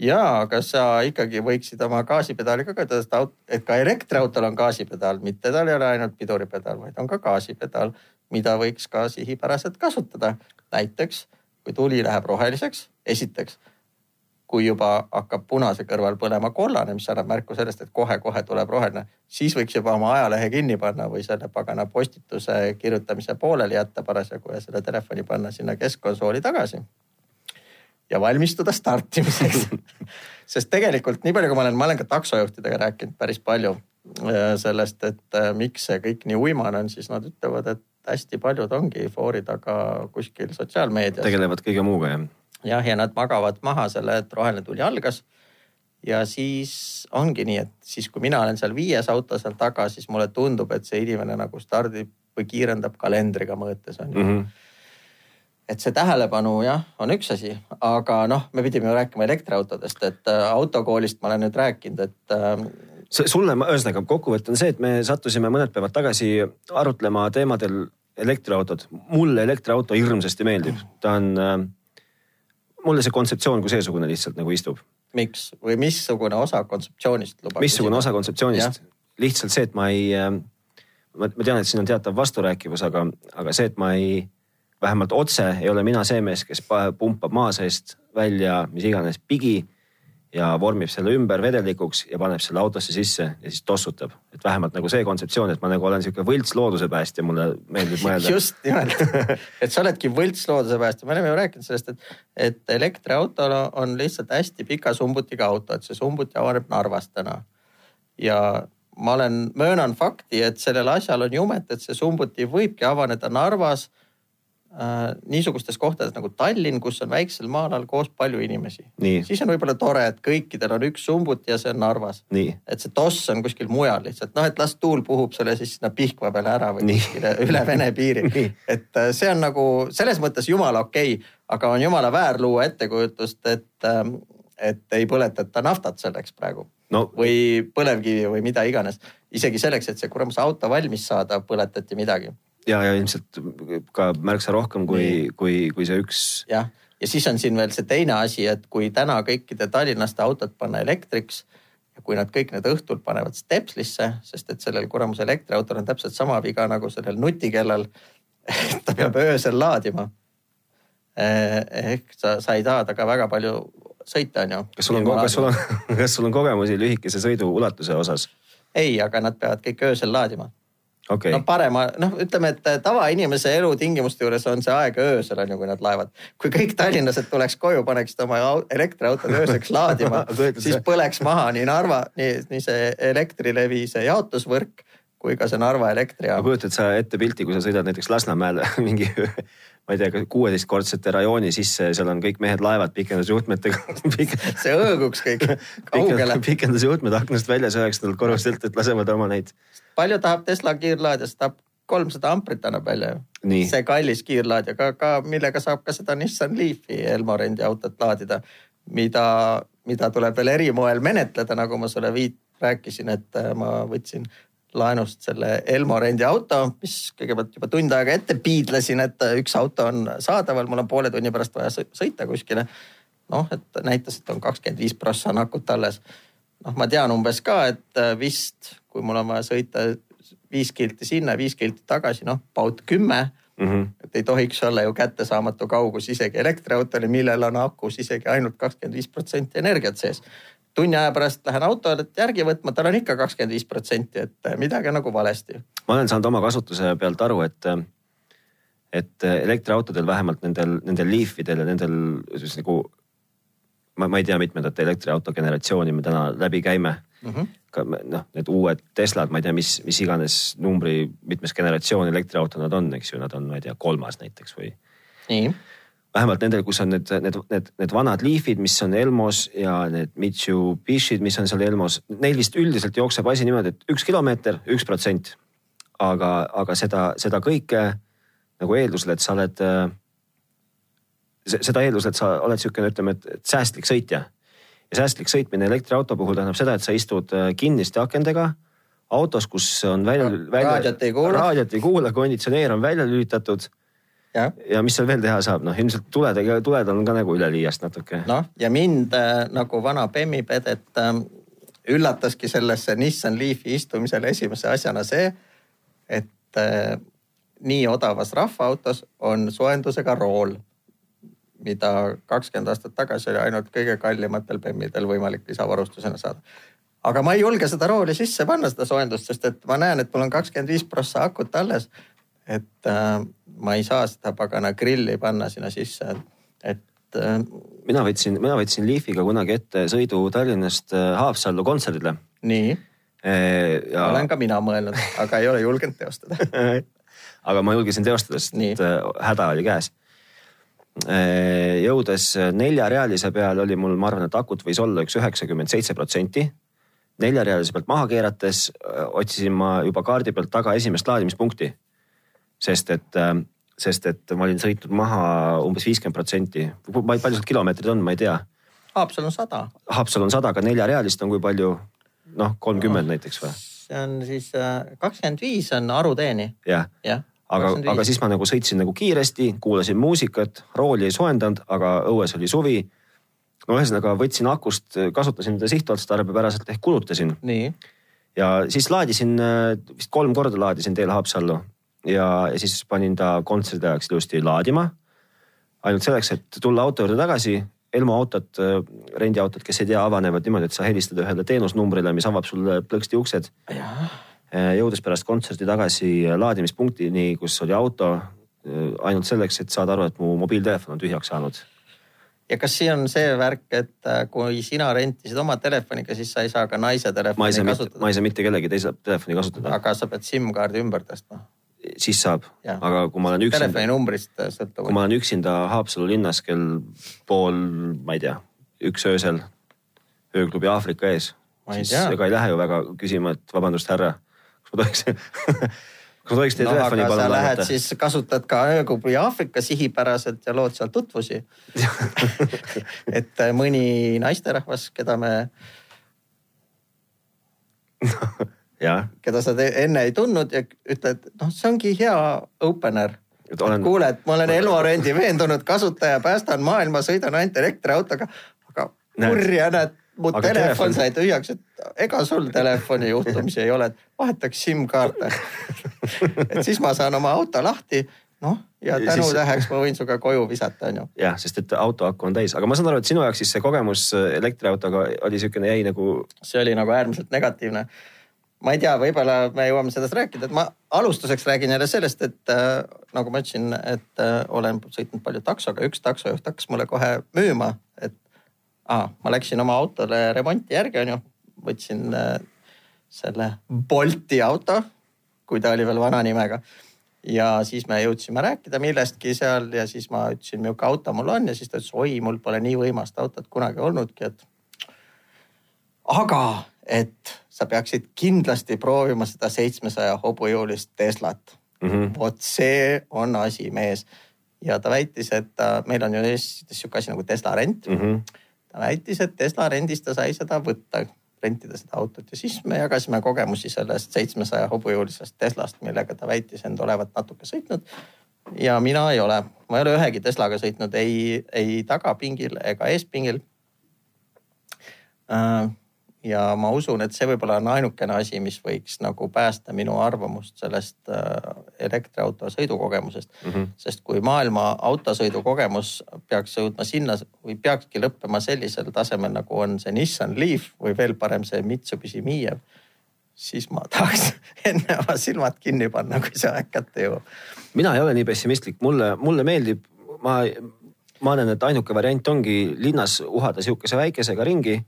ja, aga sa ikkagi võiksid oma gaasipedaali ka kasutada, et ka elektriautol on gaasipedaal, mitte tal ei ole ainult piduripedaal, vaid on ka gaasipedaal, mida võiks ka sihipäraselt kasutada. näiteks kui tuli läheb roheliseks, esiteks kui juba hakkab punase kõrval põlema kollane, mis annab märku sellest, et kohe-kohe tuleb roheline, siis võiks juba oma ajalehe kinni panna või selle pagana postituse kirjutamise pooleli jätta parasjagu ja selle telefoni panna sinna keskkonsooli tagasi. ja valmistuda startimiseks sest tegelikult nii palju, kui ma olen, ma olen ka taksojuhtidega rääkinud päris palju äh, sellest, et äh, miks see kõik nii uimane on, siis nad ütlevad, et hästi paljud ongi foori taga kuskil sotsiaalmeedias. tegelevad kõige muuga jah jah, ja nad magavad maha selle, et roheline tuli algas. ja siis ongi nii, et siis, kui mina olen seal viies auto seal taga, siis mulle tundub, et see inimene nagu stardib või kiirendab kalendriga mõõtes on ju mm. -hmm et see tähelepanu jah, on üks asi, aga noh, me pidime ju rääkima elektriautodest, et äh, autokoolist ma olen nüüd rääkinud, et äh, sulle, ühesõnaga kokkuvõte on see, et me sattusime mõned päevad tagasi arutlema teemadel elektriautod. mulle elektriauto hirmsasti meeldib, ta on äh, mulle see kontseptsioon kui seesugune lihtsalt nagu istub. miks või missugune osa kontseptsioonist lubab? missugune osa kontseptsioonist? lihtsalt see, et ma ei, äh, ma, ma tean, et siin on teatav vasturääkivus, aga, aga see, et ma ei, vähemalt otse ei ole mina see mees, kes pumpab maa seest välja mis iganes pigi ja vormib selle ümber vedelikuks ja paneb selle autosse sisse ja siis tossutab. et vähemalt nagu see kontseptsioon, et ma nagu olen sihuke võlts loodusepäästja, mulle meeldib mõelda. just nimelt, et sa oledki võlts loodusepäästja, me oleme ju rääkinud sellest, et, et elektriautol on lihtsalt hästi pika sumbutiga auto, et see sumbuti avaneb Narvas täna. ja ma olen, möönan fakti, et sellel asjal on jumet, et see sumbuti võibki avaneda Narvas niisugustes kohtades nagu Tallinn, kus on väiksel maa-alal koos palju inimesi. siis on võib-olla tore, et kõikidel on üks sumbut ja see on Narvas. et see toss on kuskil mujal lihtsalt noh, et las tuul puhub selle siis sinna Pihkva peale ära või kuskile üle Vene piiri. et äh, see on nagu selles mõttes jumala okei okay,, aga on jumala väär luua ettekujutust, et, ähm, et ei põletata naftat selleks praegu no. või põlevkivi või mida iganes. isegi selleks, et see kuramus auto valmis saada, põletati midagi ja, ja ilmselt ka märksa rohkem kui, kui, kui see üks. jah, ja siis on siin veel see teine asi, et kui täna kõikide tallinlaste autod panna elektriks ja kui nad kõik need õhtul panevad stepslisse, sest et sellel kuramus elektriautol on täpselt sama viga nagu sellel nutikellal. ta peab öösel laadima. Eh, ehk sa, sa ei taha temaga väga palju sõita, on ju. kas sul on, kas sul on, kas sul on kogemusi lühikese sõidu ulatuse osas? ei, aga nad peavad kõik öösel laadima okay.. no parema, noh, ütleme, et tavainimese elutingimuste juures on see aeg öösel on ju, kui nad laevad. kui kõik tallinlased tuleks koju, paneksid oma elektriautod ööseks laadima siis põleks maha nii Narva, nii, nii see Elektrilevi, see jaotusvõrk kui ka see Narva elektrijaam. kujutad sa ette pilti, kui sa sõidad näiteks Lasnamäele mingi ma ei tea, kuueteistkordsete rajooni sisse ja seal on kõik mehed laevad pikendusjuhtmetega see õõguks kõik kaugele. pikendusjuhtmed aknast väljas üheksandalt korruselt, et lasevad oma neid palju tahab Tesla kiirlaadija, see tahab kolmsada amprit annab välja ju. see kallis kiirlaadija, ka, ka millega saab ka seda Nissan Leafi Elmorendi autot laadida, mida, mida tuleb veel erimoel menetleda, nagu ma sulle viit-, rääkisin, et äh, ma võtsin laenust selle Elmorendi auto, mis kõigepealt juba tund aega ette piidlesin, et üks auto on saadaval, mul on poole tunni pärast vaja sõita kuskile. noh, et näitas, et on kakskümmend viis prossa on akut alles. noh, ma tean umbes ka, et äh, vist kui mul on vaja sõita viis kilti sinna, viis kilti tagasi, noh, paut kümme mm. -hmm. et ei tohiks olla ju kättesaamatu kaugus isegi elektriautole, millel on akus isegi ainult kakskümmend viis protsenti energiat sees. Tunni aja pärast lähen autole järgi võtma, tal on ikka kakskümmend viis protsenti, et midagi on nagu valesti. ma olen saanud oma kasutuse pealt aru, et, et elektriautodel vähemalt nendel, nendel Leafidel ja nendel siis nagu ma, ma ei tea, mitmendat elektriauto generatsiooni me täna läbi käime mm. -hmm. noh, need uued Teslad, ma ei tea, mis, mis iganes numbri, mitmes generatsioon elektriauto nad on, eks ju, nad on, ma ei tea, kolmas näiteks või. nii vähemalt nendel, kus on need, need, need, need vanad Leafid, mis on Elmos ja need Mitsubishid, mis on seal Elmos, neil vist üldiselt jookseb asi niimoodi, et üks kilomeeter, üks protsent. aga, aga seda, seda kõike nagu eeldusel, et sa oled äh, seda eeldusel, et sa oled niisugune, ütleme, et säästlik sõitja. ja säästlik sõitmine elektriauto puhul tähendab seda, et sa istud äh, kinniste akendega autos, kus on välja, välja. raadiot ei kuula. raadiot ei kuula, konditsioneer on välja lülitatud. Ja, ja mis seal veel teha saab, noh ilmselt tuledega, tuled on ka nagu üleliiast natuke. noh, ja mind äh, nagu vana bemmipedet äh, üllataski sellesse Nissan Leafi istumisel esimese asjana see, et äh, nii odavas rahvaautos on soojendusega rool mida kakskümmend aastat tagasi oli ainult kõige kallimatel bemmidel võimalik lisavarustusena saada. aga ma ei julge seda rooli sisse panna, seda soojendust, sest et ma näen, et mul on kakskümmend viis prossa akut alles. Et äh, ma ei saa seda pagana grilli panna sinna sisse, et äh, mina võtsin, mina võtsin Leafiga kunagi ette sõidu Tallinnast äh, Haapsallu kontserdile. nii e,. Ja... olen ka mina mõelnud, aga ei ole julgenud teostada aga ma julgesin teostada, sest nii. Äh, häda oli käes Äh, jõudes neljarealise peale oli mul, ma arvan, et akut võis olla üks üheksakümmend seitse protsenti. neljarealise pealt maha keerates otsisin ma juba kaardi pealt taga esimest laadimispunkti. Sest et, äh, sest et ma olin sõitnud maha umbes viiskümmend protsenti. palju sealt kilomeetreid on, ma ei tea. Haapsalu on sada. Haapsalu on sada, aga neljarealist on kui palju? noh, kolmkümmend no, näiteks või? see on siis kakskümmend viis on Aruteeni. jah ja. ja aga, aga siis ma nagu sõitsin nagu kiiresti, kuulasin muusikat, rooli ei soojendanud, aga õues oli suvi. no ühesõnaga võtsin akust, kasutasin teda sihtotstarbepäraselt ehk kulutasin. ja siis laadisin, vist kolm korda laadisin teel Haapsallu ja, ja siis panin ta kontserdi ajaks ilusti laadima. ainult selleks, et tulla auto juurde tagasi. Elmo autod, rendiautod, kes ei tea, avanevad niimoodi, et sa helistad ühele teenusnumbrile, mis avab sulle plõksti uksed. Eh, jõudes pärast kontserti tagasi laadimispunktini, kus oli auto ainult selleks, et saada aru, et mu mobiiltelefon on tühjaks saanud. ja kas siin on see värk, et äh, kui sina rentisid oma telefoniga, siis sa ei saa ka naise telefoni ma kasutada? ma ei saa mitte kellegi teise telefoni kasutada. aga sa pead SIM-kaardi ümber tõstma? Siis saab, aga kui ma olen üksinda. telefoninumbrist äh, sõltuvalt. kui ma olen üksinda Haapsalu linnas kell pool, ma ei tea, üks öösel ööklubi Aafrika ees, siis tea. ega ei lähe ju väga küsima, et vabandust, härra ma tohiks kas ma tohiks teie no, telefoni palun laenata? Lähed siis kasutad ka ööklubi Aafrika sihipäraselt ja lood seal tutvusi et äh, mõni naisterahvas, keda me keda sa enne ei tundnud ja ütled, noh, see ongi hea opener. Olen... kuule, et ma olen Elvarendi veendunud kasutaja, päästan maailma, sõidan ainult elektriautoga, aga kurja näed, mu aga telefon, telefon sai tühjaks, et ega sul telefoni juhtumisi ei ole, et vahetaks SIM-kaarte et siis ma saan oma auto lahti, noh ja tänutäheks ma võin sinuga koju visata, onju. jah, sest et auto aku on täis, aga ma saan aru, et sinu jaoks siis see kogemus elektriautoga oli siukene, jäi nagu. see oli nagu äärmiselt negatiivne. Ma ei tea, võib-olla me jõuame sellest rääkida, et ma alustuseks räägin jälle sellest, et äh, nagu ma ütlesin, et äh, olen sõitnud palju taksoga, üks taksojuht hakkas mulle kohe müüma, et ah,, ma läksin oma autole remonti järgi, onju. võtsin äh, selle Bolti auto, kui ta oli veel vana nimega. ja siis me jõudsime rääkida millestki seal ja siis ma ütlesin, milline auto mul on ja siis ta ütles, oi, mul pole nii võimast autot kunagi olnudki, et. aga, et sa peaksid kindlasti proovima seda seitsmesaja hobujõulist Teslat mm. -hmm. vot see on asi, mees ja ta väitis, et meil on ju Eestis sihuke asi nagu Tesla rent mm. -hmm ta väitis, et Tesla rendist ta sai seda võtta, rentida seda autot ja siis me jagasime kogemusi sellest seitsmesaja hobujõulisest Teslast, millega ta väitis end olevat natuke sõitnud. ja mina ei ole, ma ei ole ühegi Teslaga sõitnud ei, ei tagapingil ega eespingil. Äh, ja ma usun, et see võib-olla on ainukene asi, mis võiks nagu päästa minu arvamust sellest äh, elektriauto sõidukogemusest mm. -hmm. sest kui maailma autosõidukogemus peaks jõudma sinna või peakski lõppema sellisel tasemel, nagu on see Nissan Leaf või veel parem see Mitsubishi Miev, siis ma tahaks enne oma silmad kinni panna, kui see aeg kätte jõuab. mina ei ole nii pessimistlik, mulle, mulle meeldib, ma, ma arvan, et ainuke variant ongi linnas uhada sihukese väikesega ringi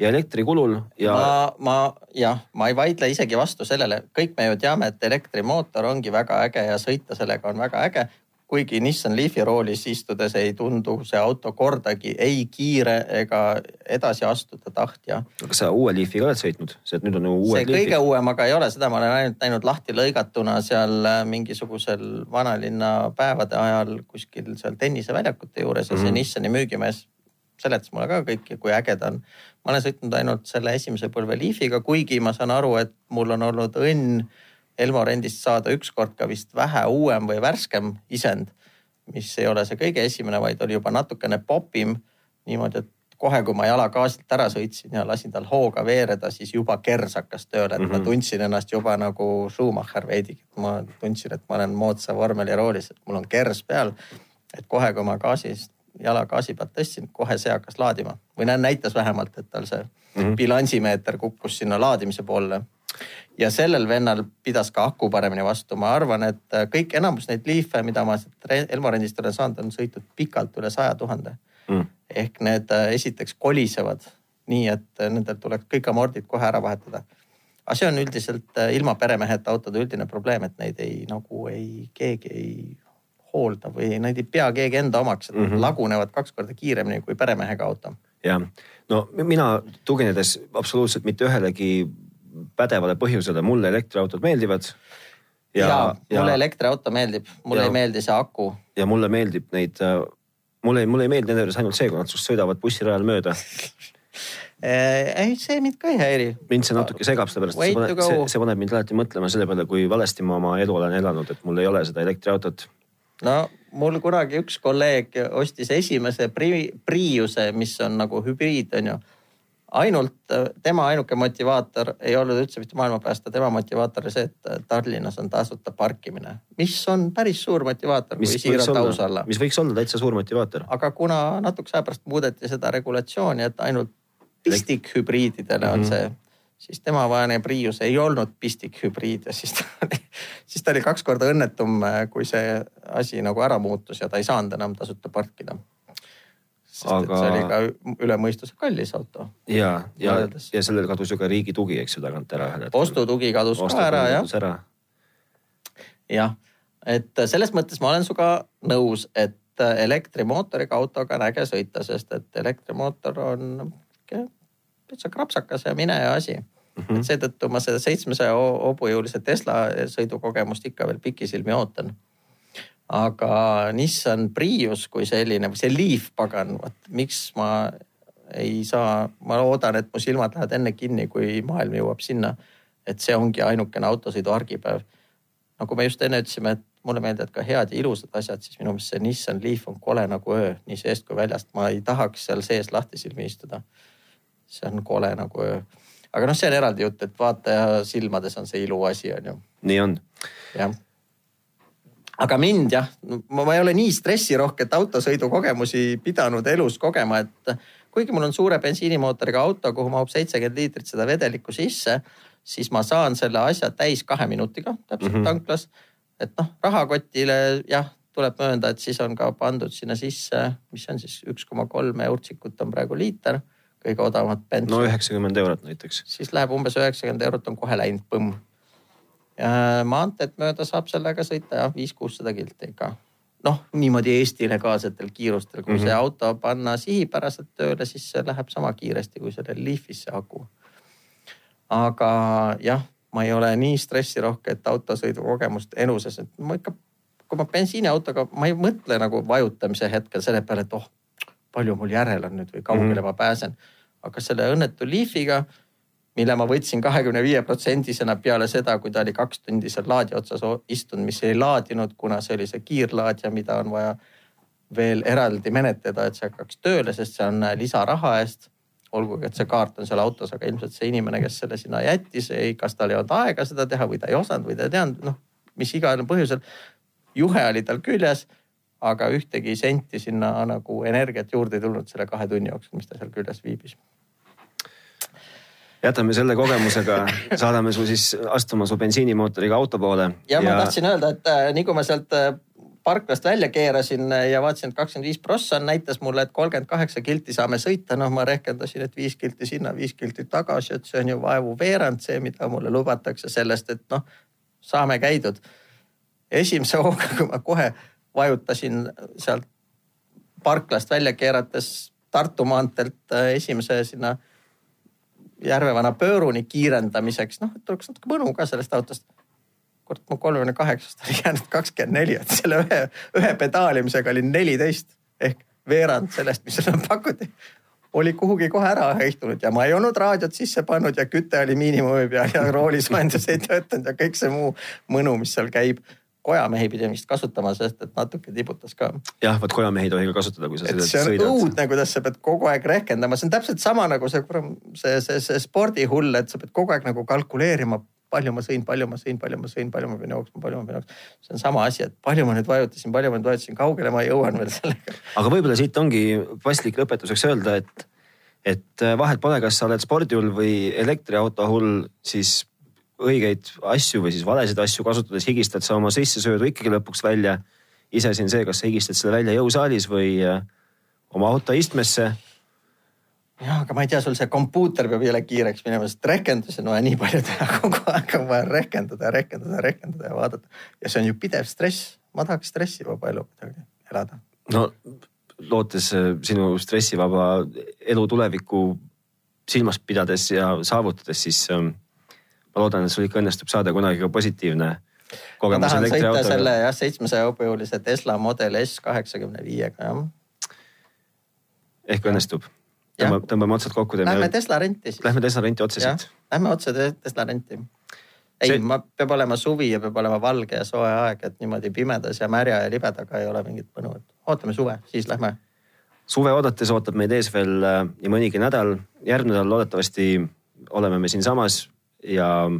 ja elektrikulul ja. ma, ma jah, ma ei vaidle isegi vastu sellele, kõik me ju teame, et elektrimootor ongi väga äge ja sõita sellega on väga äge. kuigi Nissan Leafi roolis istudes ei tundu see auto kordagi ei kiire ega edasi astuda tahtja. kas sa uue Leafiga oled sõitnud, see nüüd on ju uued see kõige uuem aga ei ole, seda ma olen ainult näinud lahti lõigatuna seal äh, mingisugusel vanalinna päevade ajal kuskil seal tenniseväljakute juures ja mm -hmm. see mhm. Nissani müügimees seletas mulle ka kõike, kui äge ta on. Ma olen sõitnud ainult selle esimese põlve Leafiga, kuigi ma saan aru, et mul on olnud õnn Elmo rendist saada ükskord ka vist vähe uuem või värskem isend. mis ei ole see kõige esimene, vaid oli juba natukene popim. niimoodi, et kohe, kui ma jala gaasilt ära sõitsin ja lasin tal hooga veereda, siis juba kers hakkas tööle, et mm -hmm. ma mhm. tundsin ennast juba nagu Schumacher veidigi. ma tundsin, et ma olen moodsa vormeliroolis, et mul on kers peal. et kohe, kui ma gaasist jala gaasi pealt tõstsin, kohe see hakkas laadima. või näitas vähemalt, et tal see mm -hmm. bilansimeeter kukkus sinna laadimise poole. ja sellel vennal pidas ka aku paremini vastu, ma arvan, et kõik enamus neid liife, mida ma Elmo rendist olen saanud, on sõitnud pikalt üle saja tuhande. Mm.. ehk need äh, esiteks kolisevad nii, et nendel tuleks kõik amordid kohe ära vahetada. aga see on üldiselt äh, ilma peremeheta autode üldine probleem, et neid ei nagu ei, keegi ei hoolda või neid ei pea keegi enda omaks, et mm -hmm. lagunevad kaks korda kiiremini kui peremehega auto. jah, no mina tuginedes absoluutselt mitte ühelegi pädevale põhjusele, mulle elektriautod meeldivad. ja, ja, ja mulle elektriauto meeldib, mulle ja, ei meeldi see aku. ja mulle meeldib neid, äh, mulle, mulle ei meeldi nende juures ainult see, kui nad sinust sõidavad bussirajal mööda ei, see mind ka ei häiri. mind see natuke segab, sellepärast see paneb, see, see paneb mind alati mõtlema selle peale, kui valesti ma oma elu olen elanud, et mul ei ole seda elektriautot no mul kunagi üks kolleeg ostis esimese Priuse, mis on nagu hübriid, on ju. ainult tema ainuke motivaator ei olnud üldse mitte maailma päästa, tema motivaator oli see, et Tallinnas on tasuta parkimine, mis on päris suur motivaator, kui siiralt aus olla. mis võiks olla täitsa suur motivaator. aga kuna natukese aja pärast muudeti seda regulatsiooni, et ainult pistikhübriididele on mm -hmm. see siis tema vaene Prius ei olnud pistikhübriid ja siis ta oli, siis ta oli kaks korda õnnetum, kui see asi nagu ära muutus ja ta ei saanud enam tasuta parkida. sest Aga... et see oli ka üle mõistuse kallis auto. ja, ja, ja sellel kadus ju ka riigi tugi, eks ju tagant ära ostutugi kadus Ostu ka ära jah. jah, et selles mõttes ma olen sinuga nõus, et elektrimootoriga autoga on äge sõita, sest et elektrimootor on täitsa krapsakas ja mineja asi mm. -hmm. et seetõttu ma seda seitsmesaja hobujõulise Tesla sõidukogemust ikka veel pikisilmi ootan. aga Nissan Prius kui selline, see Leaf pagan, vot miks ma ei saa, ma loodan, et mu silmad lähevad enne kinni, kui maailm jõuab sinna, et see ongi ainukene autosõidu argipäev. nagu me just enne ütlesime, et mulle meeldivad ka head ja ilusad asjad, siis minu meelest see Nissan Leaf on kole nagu öö, nii seest kui väljast. ma ei tahaks seal sees lahtisilmi istuda see on kole nagu. aga noh, see on eraldi jutt, et vaataja silmades on see iluasi, on ju. nii on. jah aga mind jah, ma ei ole nii stressirohket autosõidukogemusi pidanud elus kogema, et kuigi mul on suure bensiinimootoriga auto, kuhu mahub seitsekümmend liitrit seda vedelikku sisse, siis ma saan selle asja täis kahe minutiga täpselt mm -hmm. tanklas. et noh, rahakotile jah, tuleb möönda, et siis on ka pandud sinna sisse, mis on siis üks koma kolm eurtsikut on praegu liiter kõige odavamat bensini. no üheksakümmend eurot näiteks. siis läheb umbes üheksakümmend eurot on kohe läinud põmm. maanteed mööda saab sellega sõita jah, viis-kuussada kilti ikka. noh, niimoodi Eesti legaalsetel kiirustel, kui mm -hmm. see auto panna sihipäraselt tööle, siis see läheb sama kiiresti kui sellel Leafis see aku. aga jah, ma ei ole nii stressirohket autosõidukogemust eluses, et ma ikka, kui ma bensiiniautoga, ma ei mõtle nagu vajutamise hetkel selle peale, et oh palju mul järel on nüüd või kaugele mm -hmm. ma pääsen aga selle õnnetu Leafiga, mille ma võtsin kahekümne viie protsendisena peale seda, kui ta oli kaks tundi seal laadi otsas istunud, mis ei laadinud, kuna see oli see kiirlaadija, mida on vaja veel eraldi menetleda, et see hakkaks tööle, sest see on lisaraha eest. olgugi, et see kaart on seal autos, aga ilmselt see inimene, kes selle sinna jättis, ei, kas tal ei olnud aega seda teha või ta ei osanud või ta ei teadnud, noh, mis iganes põhjusel. juhe oli tal küljes, aga ühtegi senti sinna nagu energiat juurde ei tulnud selle kahe tunni jooksul, mis ta seal küljes viibis jätame selle kogemusega, saadame su siis astuma su bensiinimootoriga auto poole. ja ma tahtsin öelda, et äh, nii kui ma sealt äh, parklast välja keerasin ja vaatasin, et kakskümmend viis prossa näitas mulle, et kolmkümmend kaheksa kilti saame sõita. noh, ma rehkendasin, et viis kilti sinna, viis kilti tagasi, et see on ju vaevu veerand see, mida mulle lubatakse sellest, et noh, saame käidud. esimese hooga, kui ma kohe vajutasin sealt parklast välja keerates Tartu maanteelt äh, esimese sinna Järvevana pööruni kiirendamiseks, noh, et oleks natuke mõnu ka sellest autost. kurat, mu kolmekümne kaheksast oli jäänud kakskümmend neli, et selle ühe, ühe pedaalimisega oli neliteist. Ehk veerand sellest, mis sulle pakuti oli kuhugi kohe ära heitunud ja ma ei olnud raadiot sisse pannud ja küte oli miinimumi peal ja roolisoojendus ei töötanud ja kõik see muu mõnu, mis seal käib kojamehi pidin vist kasutama, sest et natuke tibutas ka. jah, vot kojamehi ei tohi ka kasutada, kui sa sõidad. see on sõidad. õudne, kuidas sa pead kogu aeg rehkendama, see on täpselt sama nagu see, see, see, see spordihull, et sa pead kogu aeg nagu kalkuleerima palju ma sõin, palju ma sõin, palju ma sõin, palju ma pean jooksma, palju ma pean jooksma. see on sama asi, et palju ma nüüd vajutasin, palju ma nüüd vajutasin, kaugele ma jõuan veel sellega. aga võib-olla siit ongi paslik lõpetuseks öelda, et, et vahet pole, kas sa oled spordihull või elektriauto hull, siis õigeid asju või siis valesid asju kasutades higistad sa oma sissesöödu ikkagi lõpuks välja. iseasi on see, kas sa higistad selle välja jõusaalis või äh, oma auto istmesse. jah, aga ma ei tea, sul see kompuuter peab jälle kiireks minema, sest rehkendusi on vaja nii palju teha, kogu aeg on vaja rehkendada ja rehkendada rehkendada ja vaadata. ja see on ju pidev stress, ma tahaks stressivaba elu kuidagi elada. no lootes äh, sinu stressivaba elu tulevikku silmas pidades ja saavutades, siis ähm, ma loodan, et sul ikka õnnestub saada kunagi ka positiivne kogemus. sõita selle jah, seitsmesaja hobujõulise Tesla Model S kaheksakümne viiega jah. ehk õnnestub. tõmbame, tõmbame otsad kokku. Lähme Tesla renti siis. Lähme Tesla renti otse siit. Lähme otse Tesla renti. ei see..., ma, peab olema suvi ja peab olema valge ja soe aeg, et niimoodi pimedas ja märja ja libedaga ei ole mingit mõnu, et ootame suve, siis lähme. suve oodates ootab meid ees veel äh, nii mõnigi nädal. järgmine nädal loodetavasti oleme me siinsamas ja.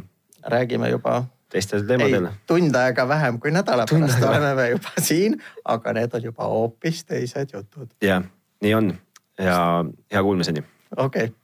räägime juba. teistel teemadel. tund aega vähem kui nädala pärast oleme me juba siin, aga need on juba hoopis teised jutud. jah, nii on ja hea kuulmiseni. okei okay